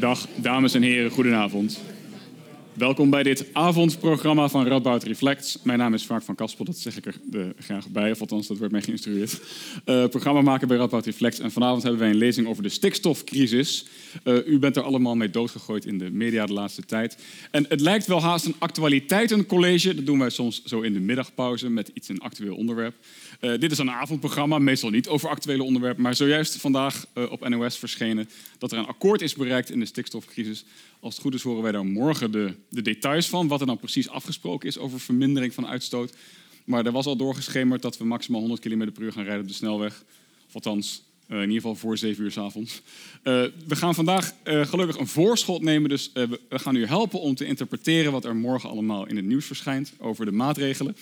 Dag, dames en heren, goedenavond. Welkom bij dit avondprogramma van Radboud Reflects. Mijn naam is Frank van Kaspel, dat zeg ik er uh, graag bij, of althans dat wordt mij geïnstrueerd. Uh, programma maken bij Radboud Reflects en vanavond hebben wij een lezing over de stikstofcrisis. Uh, u bent er allemaal mee doodgegooid in de media de laatste tijd. En het lijkt wel haast een actualiteitencollege, dat doen wij soms zo in de middagpauze met iets een actueel onderwerp. Uh, dit is een avondprogramma, meestal niet over actuele onderwerpen, maar zojuist vandaag uh, op NOS verschenen dat er een akkoord is bereikt in de stikstofcrisis. Als het goed is horen wij daar morgen de, de details van, wat er dan precies afgesproken is over vermindering van uitstoot. Maar er was al doorgeschemerd dat we maximaal 100 km per uur gaan rijden op de snelweg. Of althans, uh, in ieder geval voor 7 uur s avonds. Uh, we gaan vandaag uh, gelukkig een voorschot nemen, dus we, we, gaan u helpen om te interpreteren wat er morgen allemaal in het nieuws verschijnt over de maatregelen.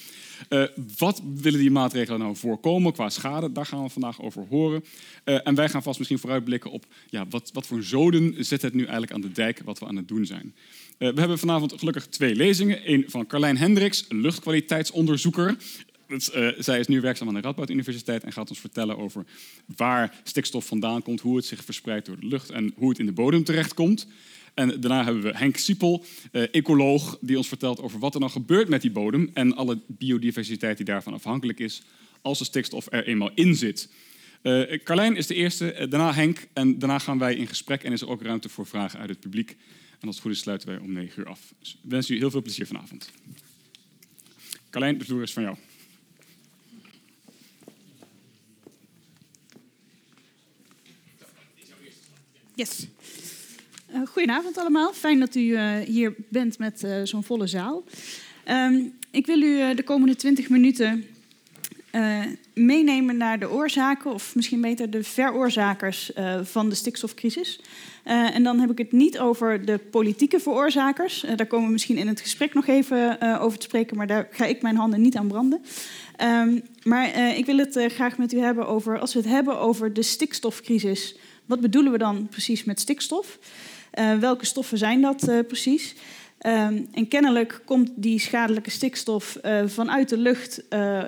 wat willen die maatregelen nou voorkomen qua schade? Daar gaan we vandaag over horen. en wij gaan vast misschien vooruitblikken op ja, wat, wat voor zoden zet het nu eigenlijk aan de dijk wat we aan het doen zijn. we hebben vanavond gelukkig twee lezingen. Eén van Carlijn Hendricks, luchtkwaliteitsonderzoeker. Uh, zij is nu werkzaam aan de Radboud Universiteit en gaat ons vertellen over waar stikstof vandaan komt, hoe het zich verspreidt door de lucht en hoe het in de bodem terechtkomt. En daarna hebben we Henk Siepel, uh, ecoloog, die ons vertelt over wat er dan gebeurt met die bodem en alle biodiversiteit die daarvan afhankelijk is als de stikstof er eenmaal in zit. Uh, Carlijn is de eerste, daarna Henk en daarna gaan wij in gesprek en is er ook ruimte voor vragen uit het publiek. En als het goed is sluiten wij om 9 uur af. Dus ik wens u heel veel plezier vanavond. Carlijn, de vloer is van jou. Yes. Uh, goedenavond allemaal. Fijn dat u uh, hier bent met uh, zo'n volle zaal. Um, ik wil u de komende 20 minuten meenemen naar de oorzaken, of misschien beter de veroorzakers van de stikstofcrisis. en dan heb ik het niet over de politieke veroorzakers. daar komen we misschien in het gesprek nog even over te spreken, maar daar ga ik mijn handen niet aan branden. Um, maar ik wil het graag met u hebben over, als we het hebben over de stikstofcrisis. Wat bedoelen we dan precies met stikstof? Uh, welke stoffen zijn dat uh, precies? Um, en kennelijk komt die schadelijke stikstof uh, vanuit de lucht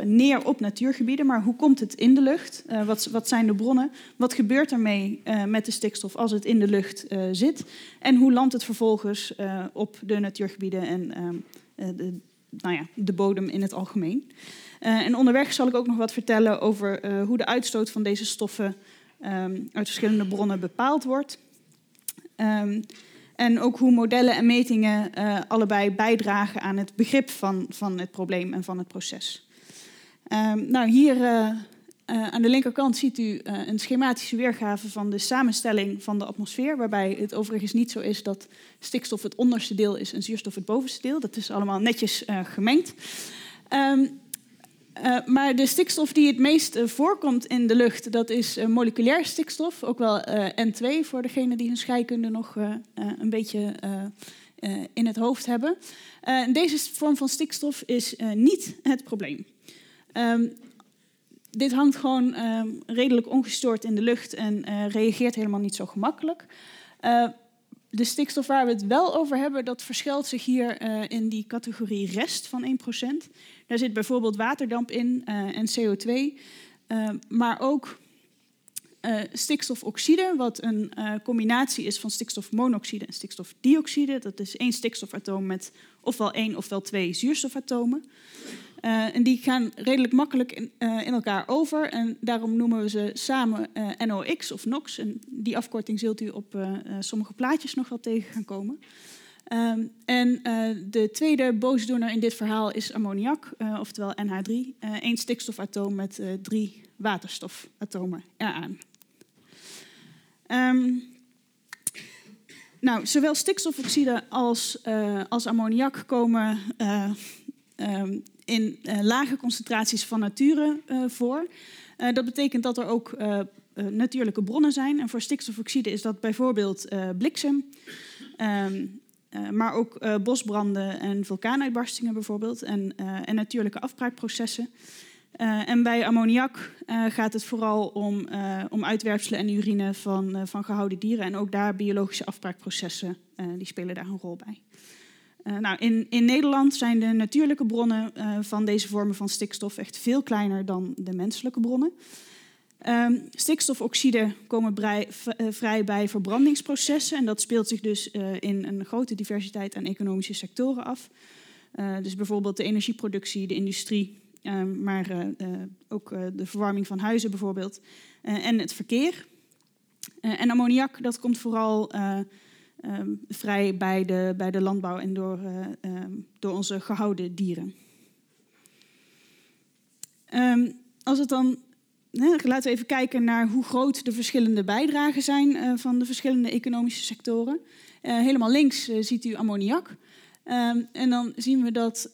neer op natuurgebieden. Maar hoe komt het in de lucht? Wat, wat, zijn de bronnen? Wat gebeurt ermee met de stikstof als het in de lucht zit? En hoe landt het vervolgens op de natuurgebieden en ehm, de, nou ja, de bodem in het algemeen? en onderweg zal ik ook nog wat vertellen over hoe de uitstoot van deze stoffen um, uit verschillende bronnen bepaald wordt. Um, en ook hoe modellen en metingen uh, allebei bijdragen aan het begrip van, van het probleem en van het proces. Um, nou, hier uh, uh, aan de linkerkant ziet u een schematische weergave van de samenstelling van de atmosfeer, waarbij het overigens niet zo is dat stikstof het onderste deel is en zuurstof het bovenste deel. Dat is allemaal netjes gemengd. Uh, maar de stikstof die het meest uh, voorkomt in de lucht, dat is uh, moleculair stikstof, ook wel N2 voor degenen die hun scheikunde nog een beetje in het hoofd hebben. deze vorm van stikstof is niet het probleem. Um, dit hangt gewoon redelijk ongestoord in de lucht en reageert helemaal niet zo gemakkelijk de stikstof waar we het wel over hebben, dat verschilt zich hier uh, in die categorie rest van 1%. Daar zit bijvoorbeeld waterdamp in uh, en CO2, uh, eh, maar ook stikstofoxide, wat een combinatie is van stikstofmonoxide en stikstofdioxide. Dat is één stikstofatoom met ofwel één ofwel twee zuurstofatomen. Uh, en die gaan redelijk makkelijk in, uh, in, elkaar over. En daarom noemen we ze samen uh, NOx of NOx. En die afkorting zult u op sommige plaatjes nog wel tegen gaan komen. Um, en de tweede boosdoener in dit verhaal is ammoniak, oftewel NH3. Eén stikstofatoom met drie waterstofatomen eraan. Um, nou, zowel stikstofoxide als, als ammoniak komen um, in uh, lage concentraties van nature uh, voor. Uh, dat betekent dat er ook natuurlijke bronnen zijn. En voor stikstofoxide is dat bijvoorbeeld bliksem, um, maar ook bosbranden en vulkaanuitbarstingen bijvoorbeeld. En, en natuurlijke afbraakprocessen. en bij ammoniak gaat het vooral om, om uitwerpselen en urine van, van gehouden dieren. En ook daar biologische afbraakprocessen, die spelen daar een rol bij. Uh, nou, in, in, Nederland zijn de natuurlijke bronnen uh, van deze vormen van stikstof echt veel kleiner dan de menselijke bronnen. Um, stikstofoxide komen uh, vrij bij verbrandingsprocessen. En dat speelt zich dus in een grote diversiteit aan economische sectoren af. Dus bijvoorbeeld de energieproductie, de industrie, um, maar ook de verwarming van huizen bijvoorbeeld. en het verkeer. en ammoniak, dat komt vooral um, vrij bij de, bij de landbouw en door, door onze gehouden dieren. als het dan laten we even kijken naar hoe groot de verschillende bijdragen zijn uh, van de verschillende economische sectoren. Uh, helemaal links ziet u ammoniak. Ehm, en dan zien we dat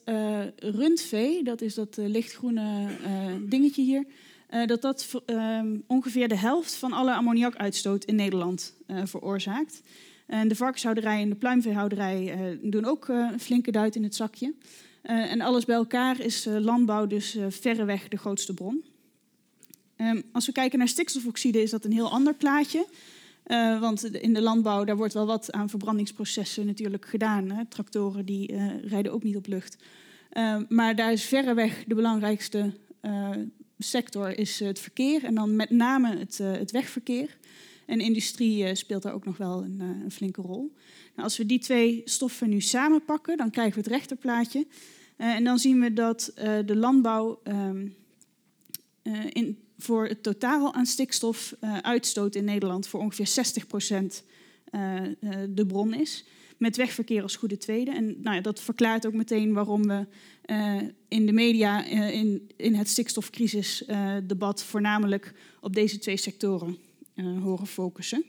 rundvee, dat is dat lichtgroene dingetje hier, dat dat ehm, ongeveer de helft van alle ammoniakuitstoot in Nederland veroorzaakt. En de varkenshouderij en de pluimveehouderij doen ook een flinke duit in het zakje. en alles bij elkaar is landbouw dus verreweg de grootste bron. Um, als we kijken naar stikstofoxide is dat een heel ander plaatje. Want in de landbouw daar wordt wel wat aan verbrandingsprocessen natuurlijk gedaan. Hè. Tractoren die rijden ook niet op lucht. Uh, maar daar is verreweg de belangrijkste eh, sector is het verkeer. En dan met name het, het wegverkeer. En industrie speelt daar ook nog wel een, een flinke rol. Nou, als we die twee stoffen nu samenpakken, dan krijgen we het rechterplaatje. en dan zien we dat de landbouw ehm, in voor het totaal aan stikstofuitstoot uh, in Nederland voor ongeveer 60 procent uh, de bron is. Met wegverkeer als goede tweede. En nou ja, dat verklaart ook meteen waarom we in de media in, in het stikstofcrisisdebat voornamelijk op deze twee sectoren horen focussen.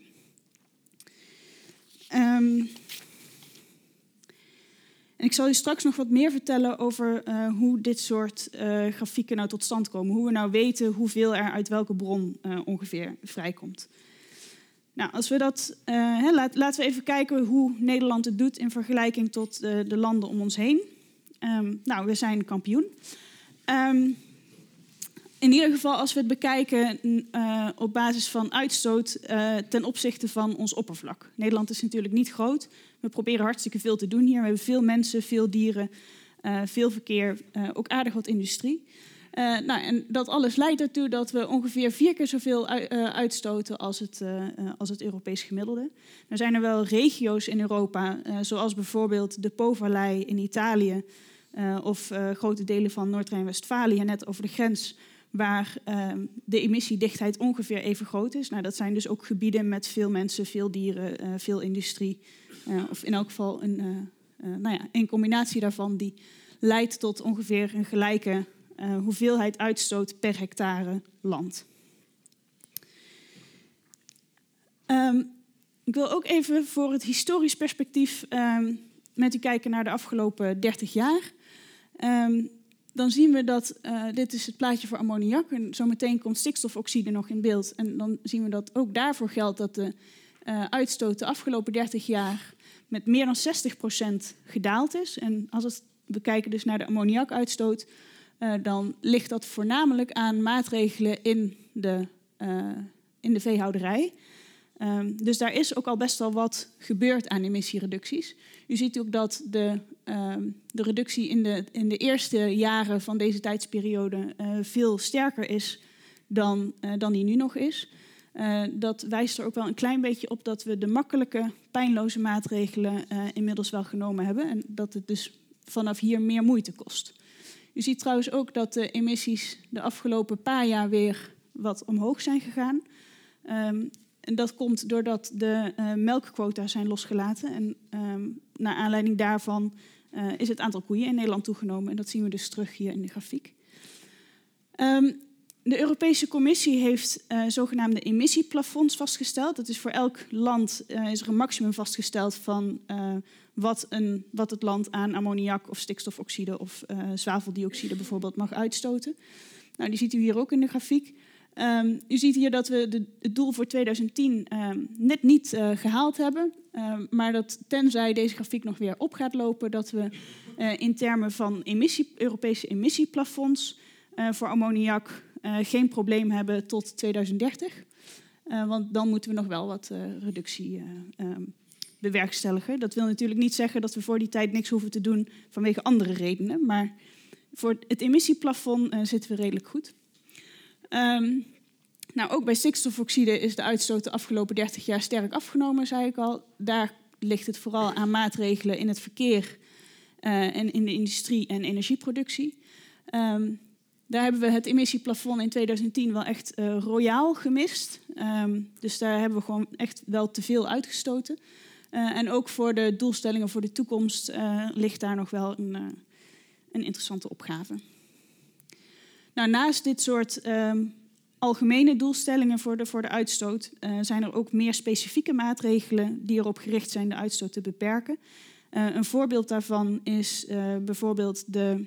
Um, en ik zal u straks nog wat meer vertellen over uh, hoe dit soort uh, grafieken nou tot stand komen. Hoe we nou weten hoeveel er uit welke bron uh, ongeveer vrijkomt. Nou, als we dat, laten we even kijken hoe Nederland het doet in vergelijking tot de landen om ons heen. Um, nou, we zijn kampioen. Um, in ieder geval als we het bekijken uh, op basis van uitstoot uh, ten opzichte van ons oppervlak. Nederland is natuurlijk niet groot. We proberen hartstikke veel te doen hier. We hebben veel mensen, veel dieren, uh, veel verkeer, ook aardig wat industrie. nou, en dat alles leidt ertoe dat we ongeveer vier keer zoveel uitstoten als het, als het Europees gemiddelde. Er zijn er wel regio's in Europa, zoals bijvoorbeeld de Po-vallei in Italië... of grote delen van Noord-Rijn-Westfalië, net over de grens waar ehm, de emissiedichtheid ongeveer even groot is. Nou, dat zijn dus ook gebieden met veel mensen, veel dieren, uh, veel industrie. Uh, of in elk geval een, uh, nou ja, een combinatie daarvan die leidt tot ongeveer een gelijke hoeveelheid uitstoot per hectare land. Um, ik wil ook even voor het historisch perspectief um, met u kijken naar de afgelopen 30 jaar. Dan zien we dat, uh, dit is het plaatje voor ammoniak, en zometeen komt stikstofoxide nog in beeld. En dan zien we dat ook daarvoor geldt dat de uh, uitstoot de afgelopen 30 jaar met meer dan 60% gedaald is. En als we kijken dus naar de ammoniakuitstoot, uh, dan ligt dat voornamelijk aan maatregelen in de, in de veehouderij. Um, dus daar is ook al best wel wat gebeurd aan emissiereducties. U ziet ook dat de, um, de reductie in de, in de eerste jaren van deze tijdsperiode uh, veel sterker is dan, uh, dan die nu nog is. Uh, dat wijst er ook wel een klein beetje op dat we de makkelijke, pijnloze maatregelen inmiddels wel genomen hebben. En dat het dus vanaf hier meer moeite kost. U ziet trouwens ook dat de emissies de afgelopen paar jaar weer wat omhoog zijn gegaan. Um, en dat komt doordat de uh, melkquota zijn losgelaten. En um, naar aanleiding daarvan uh, is het aantal koeien in Nederland toegenomen. En dat zien we dus terug hier in de grafiek. Um, de Europese Commissie heeft uh, zogenaamde emissieplafonds vastgesteld. Dat is voor elk land is er een maximum vastgesteld van wat, een, wat het land aan ammoniak of stikstofoxide of zwaveldioxide bijvoorbeeld mag uitstoten. Nou, die ziet u hier ook in de grafiek. Um, u ziet hier dat we de, het doel voor 2010 um, ehm, net niet uh, gehaald hebben. Um, maar dat tenzij deze grafiek nog weer op gaat lopen, dat we uh, in termen van emissie, Europese emissieplafonds uh, voor ammoniak geen probleem hebben tot 2030. want dan moeten we nog wel wat reductie bewerkstelligen. Dat wil natuurlijk niet zeggen dat we voor die tijd niks hoeven te doen vanwege andere redenen. Maar voor het emissieplafond zitten we redelijk goed. Um, Nou, ook bij stikstofoxide is de uitstoot de afgelopen 30 jaar sterk afgenomen, zei ik al. Daar ligt het vooral aan maatregelen in het verkeer uh, en in de industrie en energieproductie. Um, daar hebben we het emissieplafond in 2010 wel echt uh, royaal gemist. Um, dus daar hebben we gewoon echt wel te veel uitgestoten. Uh, en ook voor de doelstellingen voor de toekomst ligt daar nog wel een, een interessante opgave. Nou, naast dit soort um, algemene doelstellingen voor de, voor de uitstoot zijn er ook meer specifieke maatregelen die erop gericht zijn de uitstoot te beperken. een voorbeeld daarvan is bijvoorbeeld de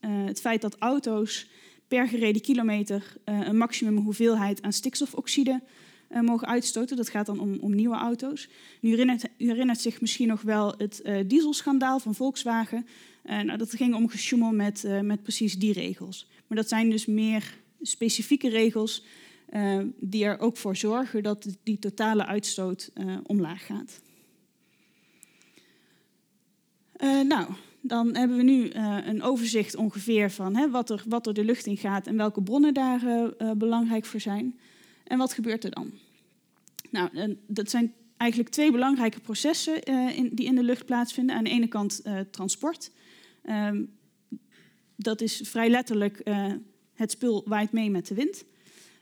het feit dat auto's per gereden kilometer een maximum hoeveelheid aan stikstofoxide mogen uitstoten. Dat gaat dan om, om nieuwe auto's. U herinnert, u herinnert, zich misschien nog wel het dieselschandaal van Volkswagen. nou, dat ging om gesjoemel met, met precies die regels. Maar dat zijn dus meer specifieke regels die er ook voor zorgen dat die totale uitstoot omlaag gaat. nou, dan hebben we nu een overzicht ongeveer van hè, wat, er, wat er de lucht in gaat en welke bronnen daar belangrijk voor zijn. En wat gebeurt er dan? Nou, dat zijn eigenlijk twee belangrijke processen die in de lucht plaatsvinden. Aan de ene kant transport. Ehm, dat is vrij letterlijk het spul waait mee met de wind.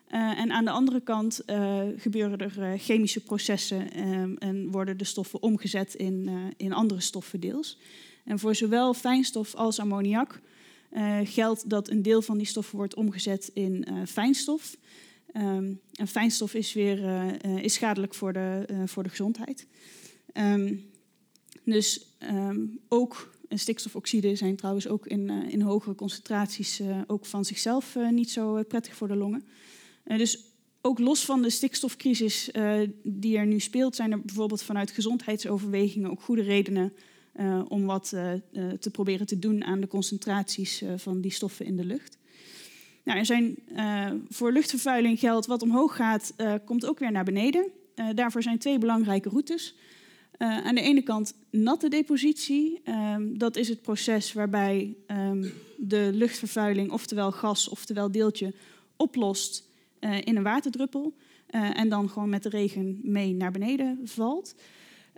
en aan de andere kant gebeuren er chemische processen ehm, en worden de stoffen omgezet in, in andere stoffen deels. En voor zowel fijnstof als ammoniak geldt dat een deel van die stoffen wordt omgezet in fijnstof. Um, en fijnstof is weer is schadelijk voor de, voor de gezondheid. Um, dus um, ook stikstofoxide zijn trouwens ook in, in hogere concentraties ook van zichzelf niet zo prettig voor de longen. dus ook los van de stikstofcrisis die er nu speelt, zijn er bijvoorbeeld vanuit gezondheidsoverwegingen ook goede redenen om wat te proberen te doen aan de concentraties van die stoffen in de lucht. Nou, er zijn, voor luchtvervuiling geldt wat omhoog gaat, komt ook weer naar beneden. daarvoor zijn twee belangrijke routes. Aan de ene kant natte depositie. Ehm, dat is het proces waarbij um, de luchtvervuiling, oftewel gas, oftewel deeltje, oplost in een waterdruppel. en dan gewoon met de regen mee naar beneden valt.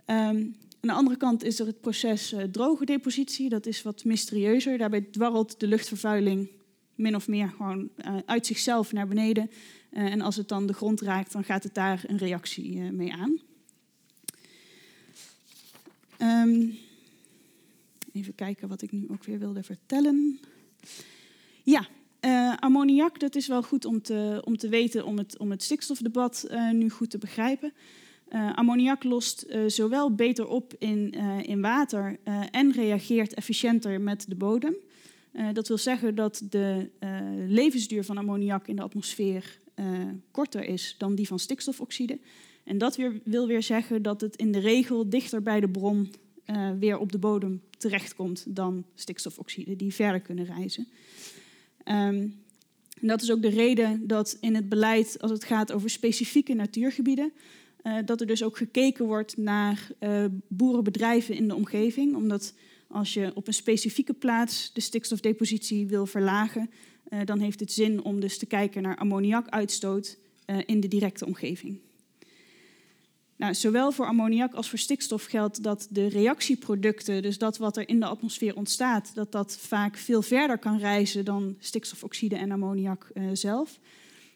Um, aan de andere kant is er het proces droge depositie. Dat is wat mysterieuzer. Daarbij dwarrelt de luchtvervuiling min of meer gewoon uit zichzelf naar beneden. En als het dan de grond raakt, dan gaat het daar een reactie mee aan. Um, even kijken wat ik nu ook weer wilde vertellen. Ja, ammoniak, dat is wel goed om te, om te weten om het, om het stikstofdebat nu goed te begrijpen. Uh, ammoniak lost zowel beter op in, in water en reageert efficiënter met de bodem. dat wil zeggen dat de levensduur van ammoniak in de atmosfeer korter is dan die van stikstofoxide. En dat weer, wil weer zeggen dat het in de regel dichter bij de bron weer op de bodem terechtkomt dan stikstofoxide, die verder kunnen reizen. Um, en dat is ook de reden dat in het beleid, als het gaat over specifieke natuurgebieden, uh, dat er dus ook gekeken wordt naar uh, boerenbedrijven in de omgeving. Omdat als je op een specifieke plaats de stikstofdepositie wil verlagen, dan heeft het zin om dus te kijken naar ammoniakuitstoot in de directe omgeving. Nou, zowel voor ammoniak als voor stikstof geldt dat de reactieproducten, dus dat wat er in de atmosfeer ontstaat, dat dat vaak veel verder kan reizen dan stikstofoxide en ammoniak zelf.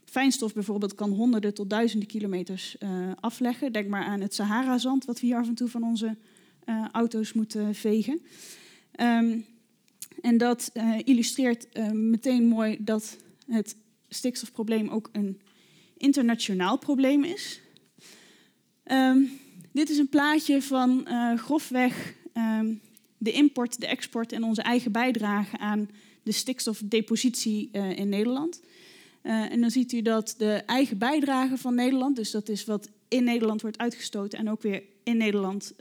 Fijnstof bijvoorbeeld kan honderden tot duizenden kilometers uh, afleggen. Denk maar aan het Sahara-zand, wat we hier af en toe van onze uh, auto's moeten vegen. Um, en dat illustreert meteen mooi dat het stikstofprobleem ook een internationaal probleem is. Um, dit is een plaatje van grofweg um, de import, de export en onze eigen bijdrage aan de stikstofdepositie in Nederland. Uh, en dan ziet u dat de eigen bijdrage van Nederland, dus dat is wat in Nederland wordt uitgestoten en ook weer in Nederland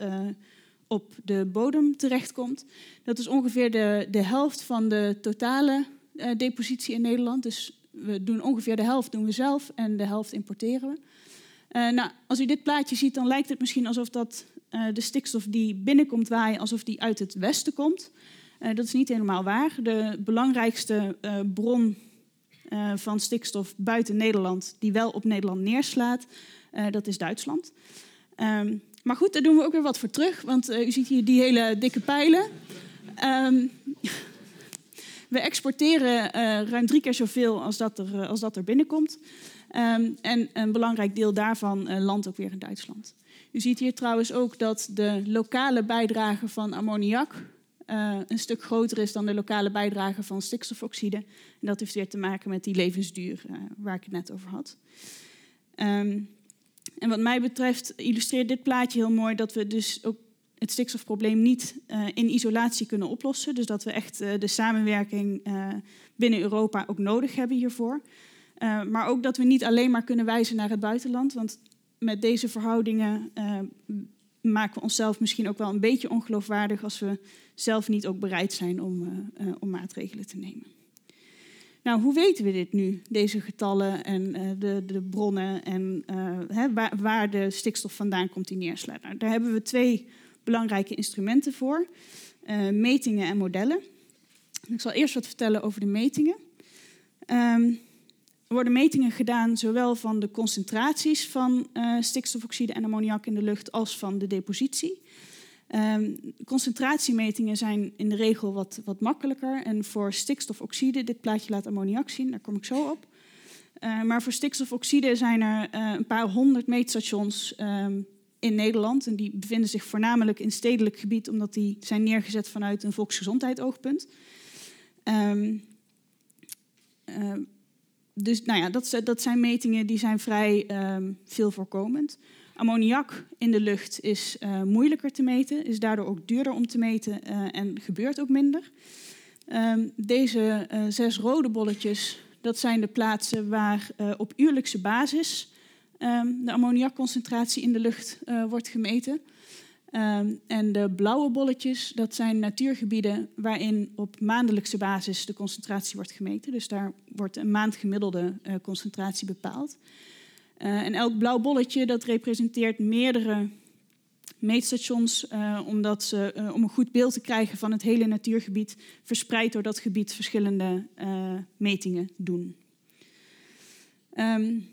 op de bodem terechtkomt. Dat is ongeveer de, de helft van de totale depositie in Nederland. Dus we doen ongeveer de helft doen we zelf en de helft importeren we. Nou, als u dit plaatje ziet, dan lijkt het misschien alsof dat, de stikstof die binnenkomt waaien, alsof die uit het westen komt. dat is niet helemaal waar. De belangrijkste bron van stikstof buiten Nederland die wel op Nederland neerslaat, dat is Duitsland. Ehm, maar goed, daar doen we ook weer wat voor terug, want u ziet hier die hele dikke pijlen. Um, we exporteren ruim drie keer zoveel als dat er, als dat er binnenkomt. Um, en een belangrijk deel daarvan uh, landt ook weer in Duitsland. U ziet hier trouwens ook dat de lokale bijdrage van ammoniak uh, een stuk groter is dan de lokale bijdrage van stikstofoxide. En dat heeft weer te maken met die levensduur uh, waar ik het net over had. Um, en wat mij betreft illustreert dit plaatje heel mooi dat we dus ook het stikstofprobleem niet in isolatie kunnen oplossen. Dus dat we echt de samenwerking binnen Europa ook nodig hebben hiervoor. Uh, maar ook dat we niet alleen maar kunnen wijzen naar het buitenland. Want met deze verhoudingen uh, maken we onszelf misschien ook wel een beetje ongeloofwaardig als we zelf niet ook bereid zijn om, uh, om maatregelen te nemen. Nou, hoe weten we dit nu, deze getallen en de, de, bronnen en waar, waar, de stikstof vandaan komt die neerslaat? Nou, daar hebben we twee belangrijke instrumenten voor: metingen en modellen. Ik zal eerst wat vertellen over de metingen. Um, er worden metingen gedaan zowel van de concentraties van uh, stikstofoxide en ammoniak in de lucht als van de depositie. Um, concentratiemetingen zijn in de regel wat, wat makkelijker. En voor stikstofoxide, dit plaatje laat ammoniak zien, daar kom ik zo op. Uh, maar voor stikstofoxide zijn er uh, een paar honderd meetstations um, in Nederland. En die bevinden zich voornamelijk in stedelijk gebied, omdat die zijn neergezet vanuit een volksgezondheidsoogpunt. Um, dus nou ja, dat, dat, zijn metingen die zijn vrij um, veel voorkomend. Ammoniak in de lucht is uh, moeilijker te meten, is daardoor ook duurder om te meten uh, en gebeurt ook minder. Um, deze uh, zes rode bolletjes, dat zijn de plaatsen waar op uurlijkse basis um, de ammoniakconcentratie in de lucht wordt gemeten. Um, en de blauwe bolletjes, dat zijn natuurgebieden waarin op maandelijkse basis de concentratie wordt gemeten. Dus daar wordt een maandgemiddelde uh, concentratie bepaald. Uh, en elk blauw bolletje dat representeert meerdere meetstations, uh, omdat ze, om een goed beeld te krijgen van het hele natuurgebied, verspreid door dat gebied verschillende metingen doen. Um,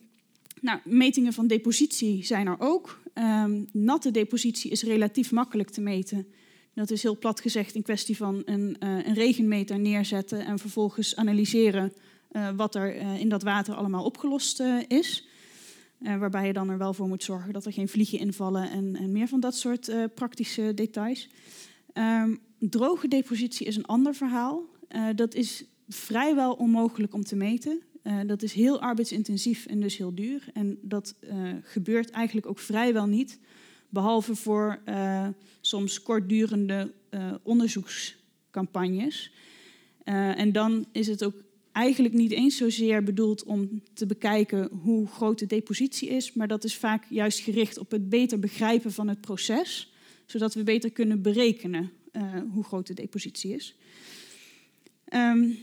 nou, metingen van depositie zijn er ook. Um, natte depositie is relatief makkelijk te meten. Dat is heel plat gezegd een kwestie van een, uh, een regenmeter neerzetten en vervolgens analyseren uh, wat er uh, in dat water allemaal opgelost is. waarbij je dan er wel voor moet zorgen dat er geen vliegen invallen en, en meer van dat soort praktische details. Um, droge depositie is een ander verhaal. dat is vrijwel onmogelijk om te meten. Uh, dat is heel arbeidsintensief en dus heel duur. En dat uh, gebeurt eigenlijk ook vrijwel niet, behalve voor uh, soms kortdurende onderzoekscampagnes. en dan is het ook eigenlijk niet eens zozeer bedoeld om te bekijken hoe groot de depositie is, maar dat is vaak juist gericht op het beter begrijpen van het proces, zodat we beter kunnen berekenen hoe groot de depositie is. Um,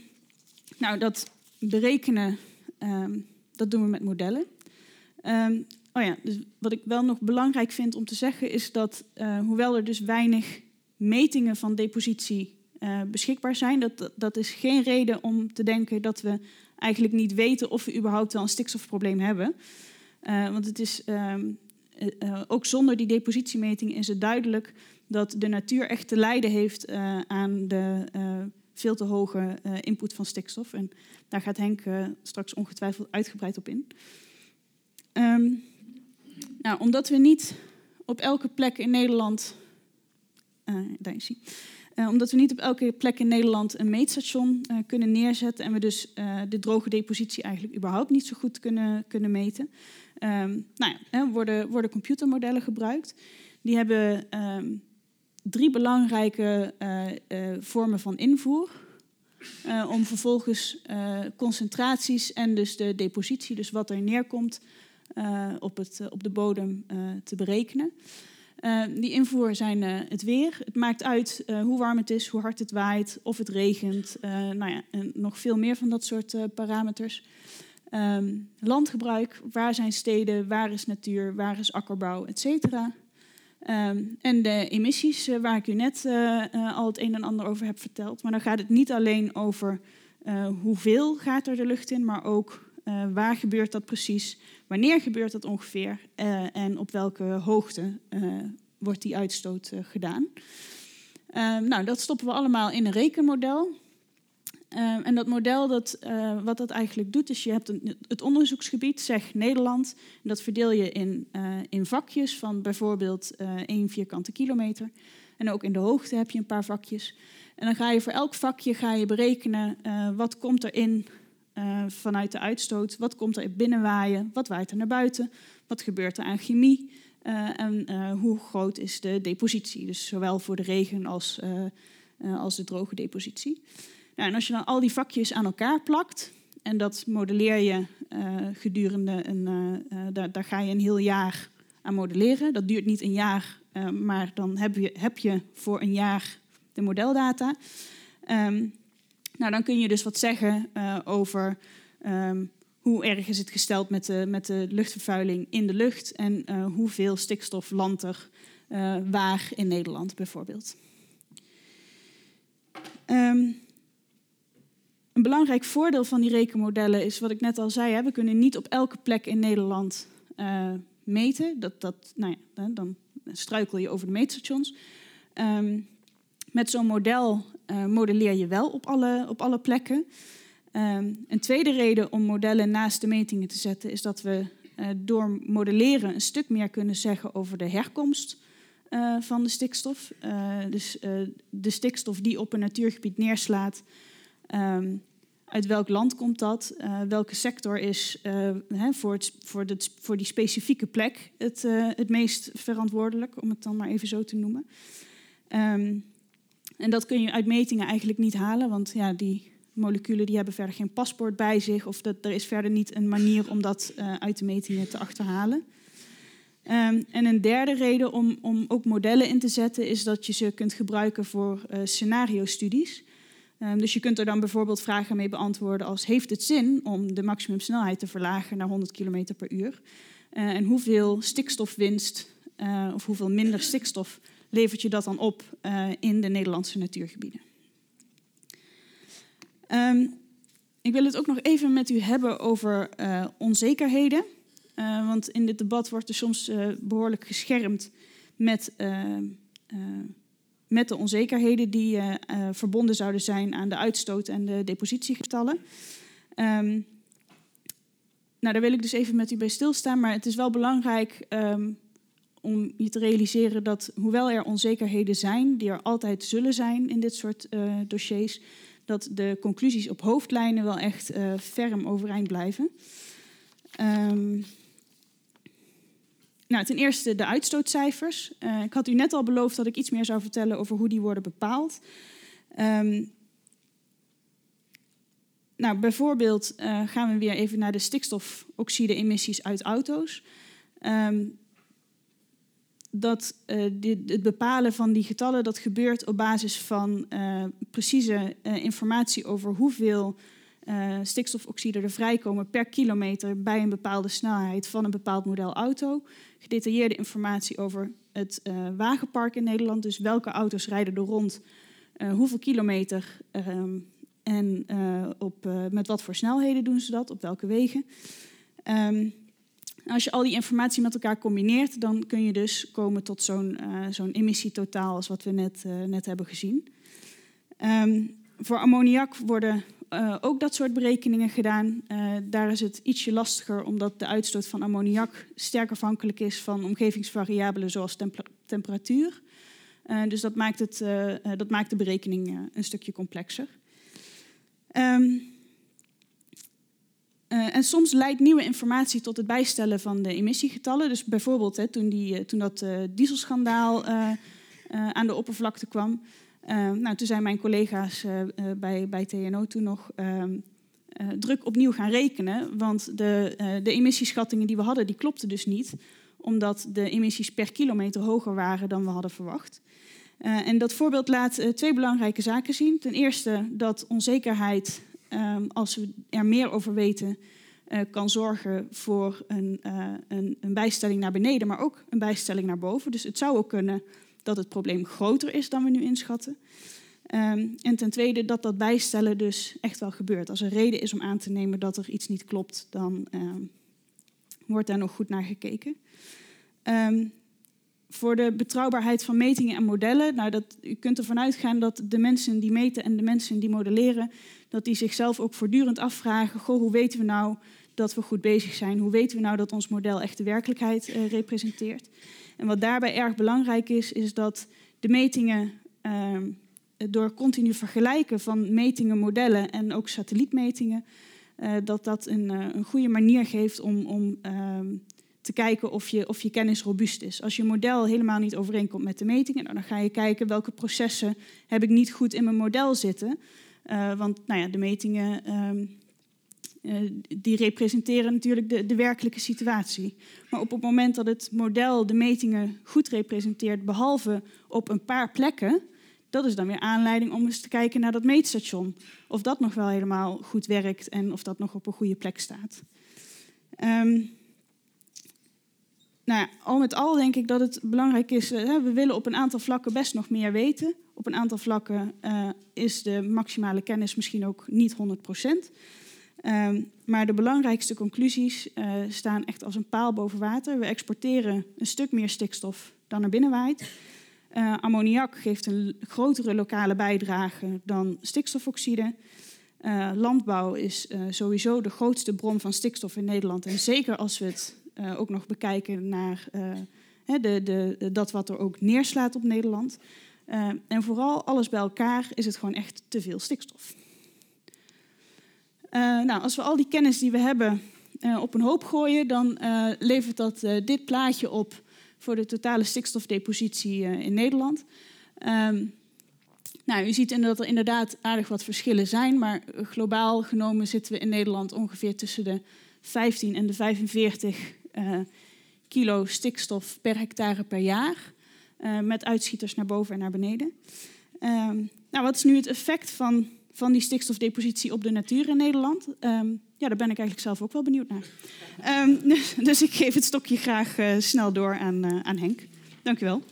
nou, dat berekenen, um, dat doen we met modellen. Um, oh ja, dus wat ik wel nog belangrijk vind om te zeggen is dat, uh, hoewel er dus weinig metingen van depositie uh, beschikbaar zijn, dat, dat is geen reden om te denken dat we eigenlijk niet weten of we überhaupt wel een stikstofprobleem hebben. Uh, want het is um, ook zonder die depositiemeting is het duidelijk dat de natuur echt te lijden heeft aan de veel te hoge uh, input van stikstof. En daar gaat Henk uh, straks ongetwijfeld uitgebreid op in. Um, nou, omdat we niet op elke plek in Nederland. Uh, daar is hij. omdat we niet op elke plek in Nederland een meetstation kunnen neerzetten en we dus de droge depositie eigenlijk überhaupt niet zo goed kunnen, kunnen meten, um, nou ja, worden, worden computermodellen gebruikt. Die hebben um, drie belangrijke uh, uh, vormen van invoer. Uh, om vervolgens concentraties en dus de depositie, dus wat er neerkomt op, het, op de bodem, te berekenen. die invoer zijn het weer. Het maakt uit hoe warm het is, hoe hard het waait, of het regent. nou ja, en nog veel meer van dat soort parameters. Um, landgebruik, waar zijn steden, waar is natuur, waar is akkerbouw, et cetera. Um, en de emissies, uh, waar ik u net uh, uh, al het een en ander over heb verteld. Maar dan gaat het niet alleen over hoeveel gaat er de lucht in, maar ook waar gebeurt dat precies, wanneer gebeurt dat ongeveer en op welke hoogte wordt die uitstoot gedaan. nou, dat stoppen we allemaal in een rekenmodel. Ehm, en dat model, dat, eh, wat dat eigenlijk doet, is je hebt het onderzoeksgebied, zeg Nederland. En dat verdeel je in, uh, in vakjes van bijvoorbeeld uh, één vierkante kilometer. En ook in de hoogte heb je een paar vakjes. En dan ga je voor elk vakje ga je berekenen wat komt er in vanuit de uitstoot, wat komt er binnenwaaien, wat waait er naar buiten, wat gebeurt er aan chemie en hoe groot is de depositie. Dus zowel voor de regen als, als de droge depositie. Nou, als je dan al die vakjes aan elkaar plakt, en dat modelleer je uh, gedurende een, uh, daar, daar, ga je een heel jaar aan modelleren. Dat duurt niet een jaar, maar dan heb je, heb je voor een jaar de modeldata. Um, nou, dan kun je dus wat zeggen over um, hoe erg is het gesteld met de, met de luchtvervuiling in de lucht en hoeveel stikstof landt er waar in Nederland bijvoorbeeld. Um, een belangrijk voordeel van die rekenmodellen is wat ik net al zei. Hè, we kunnen niet op elke plek in Nederland uh, meten. Dat, dat, nou ja, dan struikel je over de meetstations. Um, met zo'n model uh, modelleer je wel op alle, op alle plekken. Um, een tweede reden om modellen naast de metingen te zetten is dat we uh, door modelleren een stuk meer kunnen zeggen over de herkomst van de stikstof. dus de stikstof die op een natuurgebied neerslaat. Um, uit welk land komt dat? Uh, welke sector is uh, hè, voor, voor, voor, die specifieke plek het, uh, het meest verantwoordelijk, om het dan maar even zo te noemen? Um, en dat kun je uit metingen eigenlijk niet halen, want ja, die moleculen die hebben verder geen paspoort bij zich, of dat, er is verder niet een manier om dat uit de metingen te achterhalen. Um, en een derde reden om, om ook modellen in te zetten is dat je ze kunt gebruiken voor scenario-studies. Um, dus je kunt er dan bijvoorbeeld vragen mee beantwoorden als... heeft het zin om de maximumsnelheid te verlagen naar 100 km per uur? Uh, en hoeveel stikstofwinst uh, of hoeveel minder stikstof levert je dat dan op uh, in de Nederlandse natuurgebieden? Um, ik wil het ook nog even met u hebben over onzekerheden. want in dit debat wordt er soms behoorlijk geschermd met met de onzekerheden die uh, uh, verbonden zouden zijn aan de uitstoot en de depositiegetallen. Um, nou, daar wil ik dus even met u bij stilstaan, maar het is wel belangrijk um, om je te realiseren dat hoewel er onzekerheden zijn, die er altijd zullen zijn in dit soort uh, dossiers, dat de conclusies op hoofdlijnen wel echt ferm overeind blijven. Um, nou, ten eerste de uitstootcijfers. Uh, ik had u net al beloofd dat ik iets meer zou vertellen over hoe die worden bepaald. Um, nou, bijvoorbeeld uh, gaan we weer even naar de stikstofoxide-emissies uit auto's. Um, dat dit, het bepalen van die getallen dat gebeurt op basis van precieze informatie over hoeveel uh, stikstofoxide er vrijkomen per kilometer bij een bepaalde snelheid van een bepaald model auto. Gedetailleerde informatie over het uh, wagenpark in Nederland, dus welke auto's rijden er rond, uh, hoeveel kilometer um, en op, met wat voor snelheden doen ze dat, op welke wegen. Um, als je al die informatie met elkaar combineert, dan kun je dus komen tot zo'n emissietotaal als wat we net, net hebben gezien. Um, voor ammoniak worden uh, ook dat soort berekeningen gedaan. Uh, daar is het ietsje lastiger omdat de uitstoot van ammoniak sterk afhankelijk is van omgevingsvariabelen zoals temp temperatuur. Uh, dus dat maakt, het, dat maakt de berekening een stukje complexer. Um, en soms leidt nieuwe informatie tot het bijstellen van de emissiegetallen. Dus bijvoorbeeld hè, toen, die, toen dat dieselschandaal aan de oppervlakte kwam, nou, toen zijn mijn collega's uh, bij, bij TNO toen nog ehm, druk opnieuw gaan rekenen. Want de, de emissieschattingen die we hadden, die klopten dus niet. Omdat de emissies per kilometer hoger waren dan we hadden verwacht. en dat voorbeeld laat twee belangrijke zaken zien. Ten eerste dat onzekerheid, ehm, als we er meer over weten, kan zorgen voor een, een, een bijstelling naar beneden, maar ook een bijstelling naar boven. Dus het zou ook kunnen dat het probleem groter is dan we nu inschatten. Ehm, en ten tweede dat dat bijstellen dus echt wel gebeurt. Als er reden is om aan te nemen dat er iets niet klopt, dan ehm, wordt daar nog goed naar gekeken. Ehm, voor de betrouwbaarheid van metingen en modellen, nou dat, u kunt ervan uitgaan dat de mensen die meten en de mensen die modelleren, dat die zichzelf ook voortdurend afvragen, goh, hoe weten we nou dat we goed bezig zijn? Hoe weten we nou dat ons model echt de werkelijkheid uh, representeert? En wat daarbij erg belangrijk is, is dat de metingen uh, door continu vergelijken van metingen, modellen en ook satellietmetingen, uh, dat dat een, uh, een, goede manier geeft om, om ehm, te kijken of je, of je kennis robuust is. Als je model helemaal niet overeenkomt met de metingen, nou, dan ga je kijken welke processen heb ik niet goed in mijn model zitten. Uh, want nou ja, de metingen ehm, die representeren natuurlijk de, de werkelijke situatie. Maar op het moment dat het model de metingen goed representeert, behalve op een paar plekken, dat is dan weer aanleiding om eens te kijken naar dat meetstation. Of dat nog wel helemaal goed werkt en of dat nog op een goede plek staat. Um, nou, al met al denk ik dat het belangrijk is. Uh, we willen op een aantal vlakken best nog meer weten. Op een aantal vlakken uh, is de maximale kennis misschien ook niet 100%. Um, maar de belangrijkste conclusies uh, staan echt als een paal boven water. We exporteren een stuk meer stikstof dan er binnen waait. Uh, ammoniak geeft een grotere lokale bijdrage dan stikstofoxide. Uh, landbouw is sowieso de grootste bron van stikstof in Nederland. En zeker als we het ook nog bekijken naar de, de, dat wat er ook neerslaat op Nederland. en vooral alles bij elkaar is het gewoon echt te veel stikstof. Nou, als we al die kennis die we hebben op een hoop gooien, dan levert dat dit plaatje op voor de totale stikstofdepositie in Nederland. Um, nou, u ziet dat er inderdaad aardig wat verschillen zijn, maar globaal genomen zitten we in Nederland ongeveer tussen de 15 en de 45 uh, kilo stikstof per hectare per jaar, met uitschieters naar boven en naar beneden. Um, nou, wat is nu het effect van van die stikstofdepositie op de natuur in Nederland. Um, ja, daar ben ik eigenlijk zelf ook wel benieuwd naar. Um, dus ik geef het stokje graag uh, snel door aan, uh, aan Henk. Dank u wel.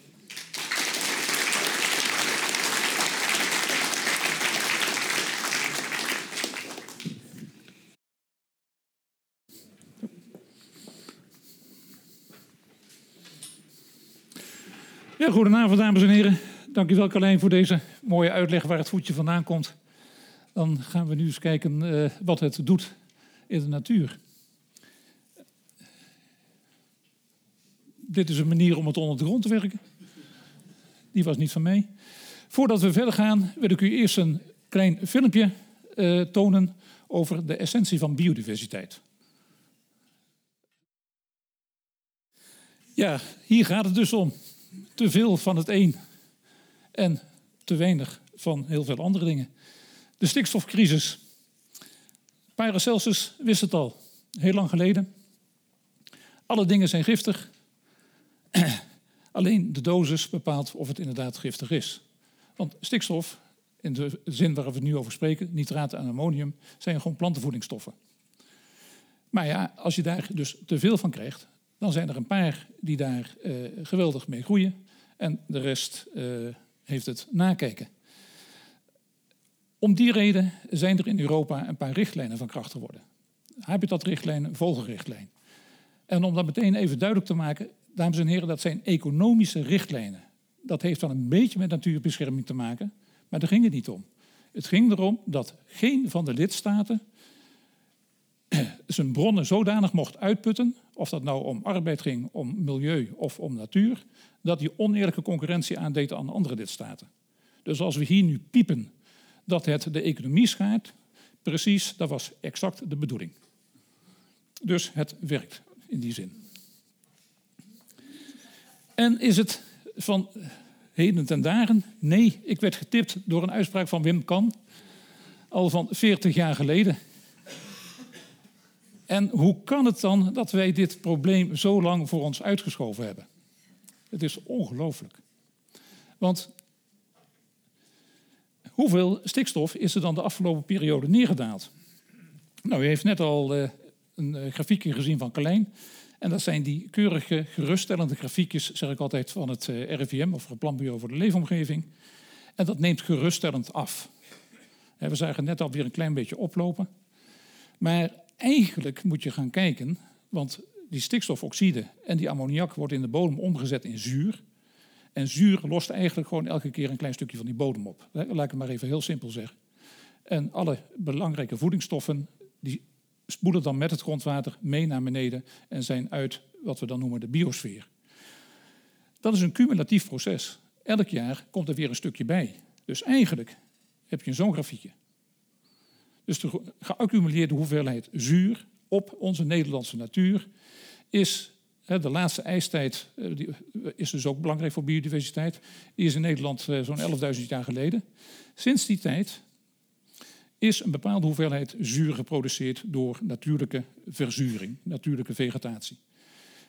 Ja, goedenavond, dames en heren. Dank u wel, Carlijn, voor deze mooie uitleg waar het voetje vandaan komt. Dan gaan we nu eens kijken uh, wat het doet in de natuur. Dit is een manier om het onder de grond te werken. Die was niet van mij. Voordat we verder gaan, wil ik u eerst een klein filmpje uh, tonen over de essentie van biodiversiteit. Ja, hier gaat het dus om. Te veel van het een en te weinig van heel veel andere dingen. De stikstofcrisis. Paracelsus wist het al, heel lang geleden. Alle dingen zijn giftig. Alleen de dosis bepaalt of het inderdaad giftig is. Want stikstof, in de zin waar we het nu over spreken, nitraten en ammonium, zijn gewoon plantenvoedingsstoffen. Maar ja, als je daar dus te veel van krijgt, dan zijn er een paar die daar uh, geweldig mee groeien. En de rest uh, heeft het nakijken. Om die reden zijn er in Europa een paar richtlijnen van kracht geworden. Habitatrichtlijn, vogelrichtlijn. En om dat meteen even duidelijk te maken, dames en heren, dat zijn economische richtlijnen. Dat heeft dan een beetje met natuurbescherming te maken, maar daar ging het niet om. Het ging erom dat geen van de lidstaten zijn bronnen zodanig mocht uitputten, of dat nou om arbeid ging, om milieu of om natuur, dat die oneerlijke concurrentie aandeed aan andere lidstaten. Dus als we hier nu piepen dat het de economie schaadt. Precies, dat was exact de bedoeling. Dus het werkt in die zin. En is het van heden ten dagen? Nee, ik werd getipt door een uitspraak van Wim Kan, al van 40 jaar geleden. En hoe kan het dan dat wij dit probleem zo lang voor ons uitgeschoven hebben? Het is ongelooflijk. Want Hoeveel stikstof is er dan de afgelopen periode neergedaald? Nou, u heeft net al uh, een uh, grafiekje gezien van Carlijn. En dat zijn die keurige, geruststellende grafiekjes, zeg ik altijd, van het eh, RIVM, of het Planbureau voor de Leefomgeving. En dat neemt geruststellend af. We zagen net alweer een klein beetje oplopen. Maar eigenlijk moet je gaan kijken, want die stikstofoxide en die ammoniak wordt in de bodem omgezet in zuur. En zuur lost eigenlijk gewoon elke keer een klein stukje van die bodem op. Laat ik het maar even heel simpel zeggen. En alle belangrijke voedingsstoffen die spoelen dan met het grondwater mee naar beneden en zijn uit wat we dan noemen de biosfeer. Dat is een cumulatief proces. Elk jaar komt er weer een stukje bij. Dus eigenlijk heb je zo'n grafiekje. Dus de geaccumuleerde hoeveelheid zuur op onze Nederlandse natuur is de laatste ijstijd eh, die is dus ook belangrijk voor biodiversiteit. Die is in Nederland eh, zo'n 11.000 jaar geleden. Sinds die tijd is een bepaalde hoeveelheid zuur geproduceerd door natuurlijke verzuring, natuurlijke vegetatie.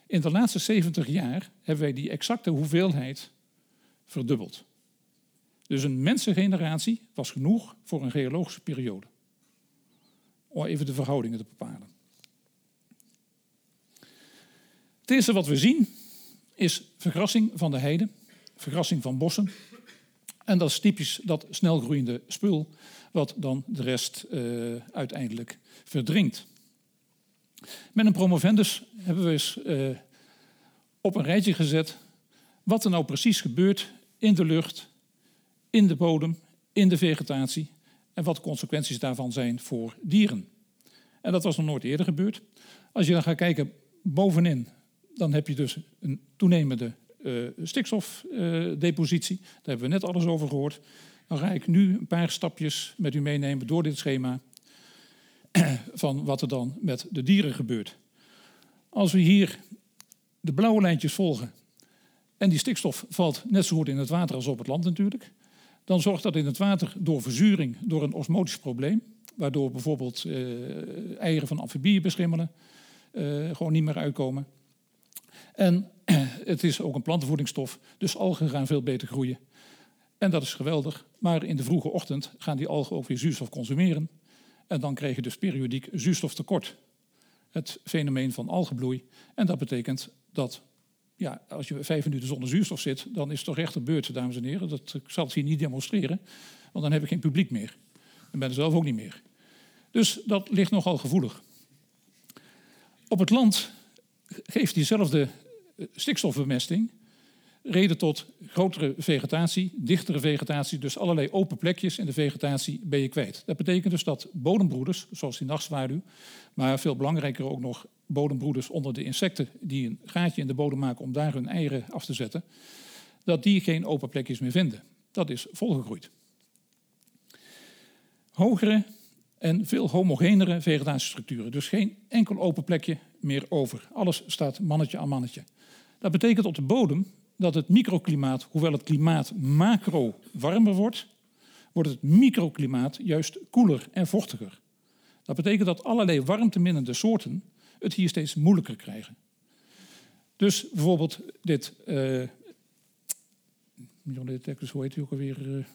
In de laatste 70 jaar hebben wij die exacte hoeveelheid verdubbeld. Dus een mensengeneratie was genoeg voor een geologische periode. Om even de verhoudingen te bepalen. Het eerste wat we zien is vergrassing van de heide, vergrassing van bossen. En dat is typisch dat snelgroeiende spul, wat dan de rest uh, uiteindelijk verdringt. Met een promovendus hebben we eens uh, op een rijtje gezet wat er nou precies gebeurt in de lucht, in de bodem, in de vegetatie en wat de consequenties daarvan zijn voor dieren. En dat was nog nooit eerder gebeurd. Als je dan gaat kijken bovenin, dan heb je dus een toenemende uh, stikstofdepositie. Daar hebben we net alles over gehoord. Dan ga ik nu een paar stapjes met u meenemen door dit schema van wat er dan met de dieren gebeurt. Als we hier de blauwe lijntjes volgen en die stikstof valt net zo goed in het water als op het land natuurlijk, dan zorgt dat in het water door verzuring, door een osmotisch probleem, waardoor bijvoorbeeld uh, eieren van amfibieën beschimmelen, uh, gewoon niet meer uitkomen. En het is ook een plantenvoedingsstof, dus algen gaan veel beter groeien. En dat is geweldig, maar in de vroege ochtend gaan die algen ook weer zuurstof consumeren. En dan krijg je dus periodiek zuurstoftekort. Het fenomeen van algenbloei. En dat betekent dat ja, als je vijf minuten zonder zuurstof zit, dan is het toch echt een beurt, dames en heren. Dat, ik zal het hier niet demonstreren, want dan heb ik geen publiek meer. En ben er zelf ook niet meer. Dus dat ligt nogal gevoelig. Op het land geeft diezelfde eh, stikstofbemesting reden tot grotere vegetatie, dichtere vegetatie, dus allerlei open plekjes in de vegetatie ben je kwijt. Dat betekent dus dat bodembroeders, zoals die nachtzwaluw, maar veel belangrijker ook nog bodembroeders onder de insecten die een gaatje in de bodem maken om daar hun eieren af te zetten, dat die geen open plekjes meer vinden. Dat is volgegroeid. Hogere en veel homogenere vegetatiestructuren. Dus geen enkel open plekje meer over. Alles staat mannetje aan mannetje. Dat betekent op de bodem dat het microklimaat, hoewel het klimaat macro warmer wordt, wordt het microklimaat juist koeler en vochtiger. Dat betekent dat allerlei warmteminnende soorten het hier steeds moeilijker krijgen. Dus bijvoorbeeld dit. Uh, hoe heet u ook alweer? Uh,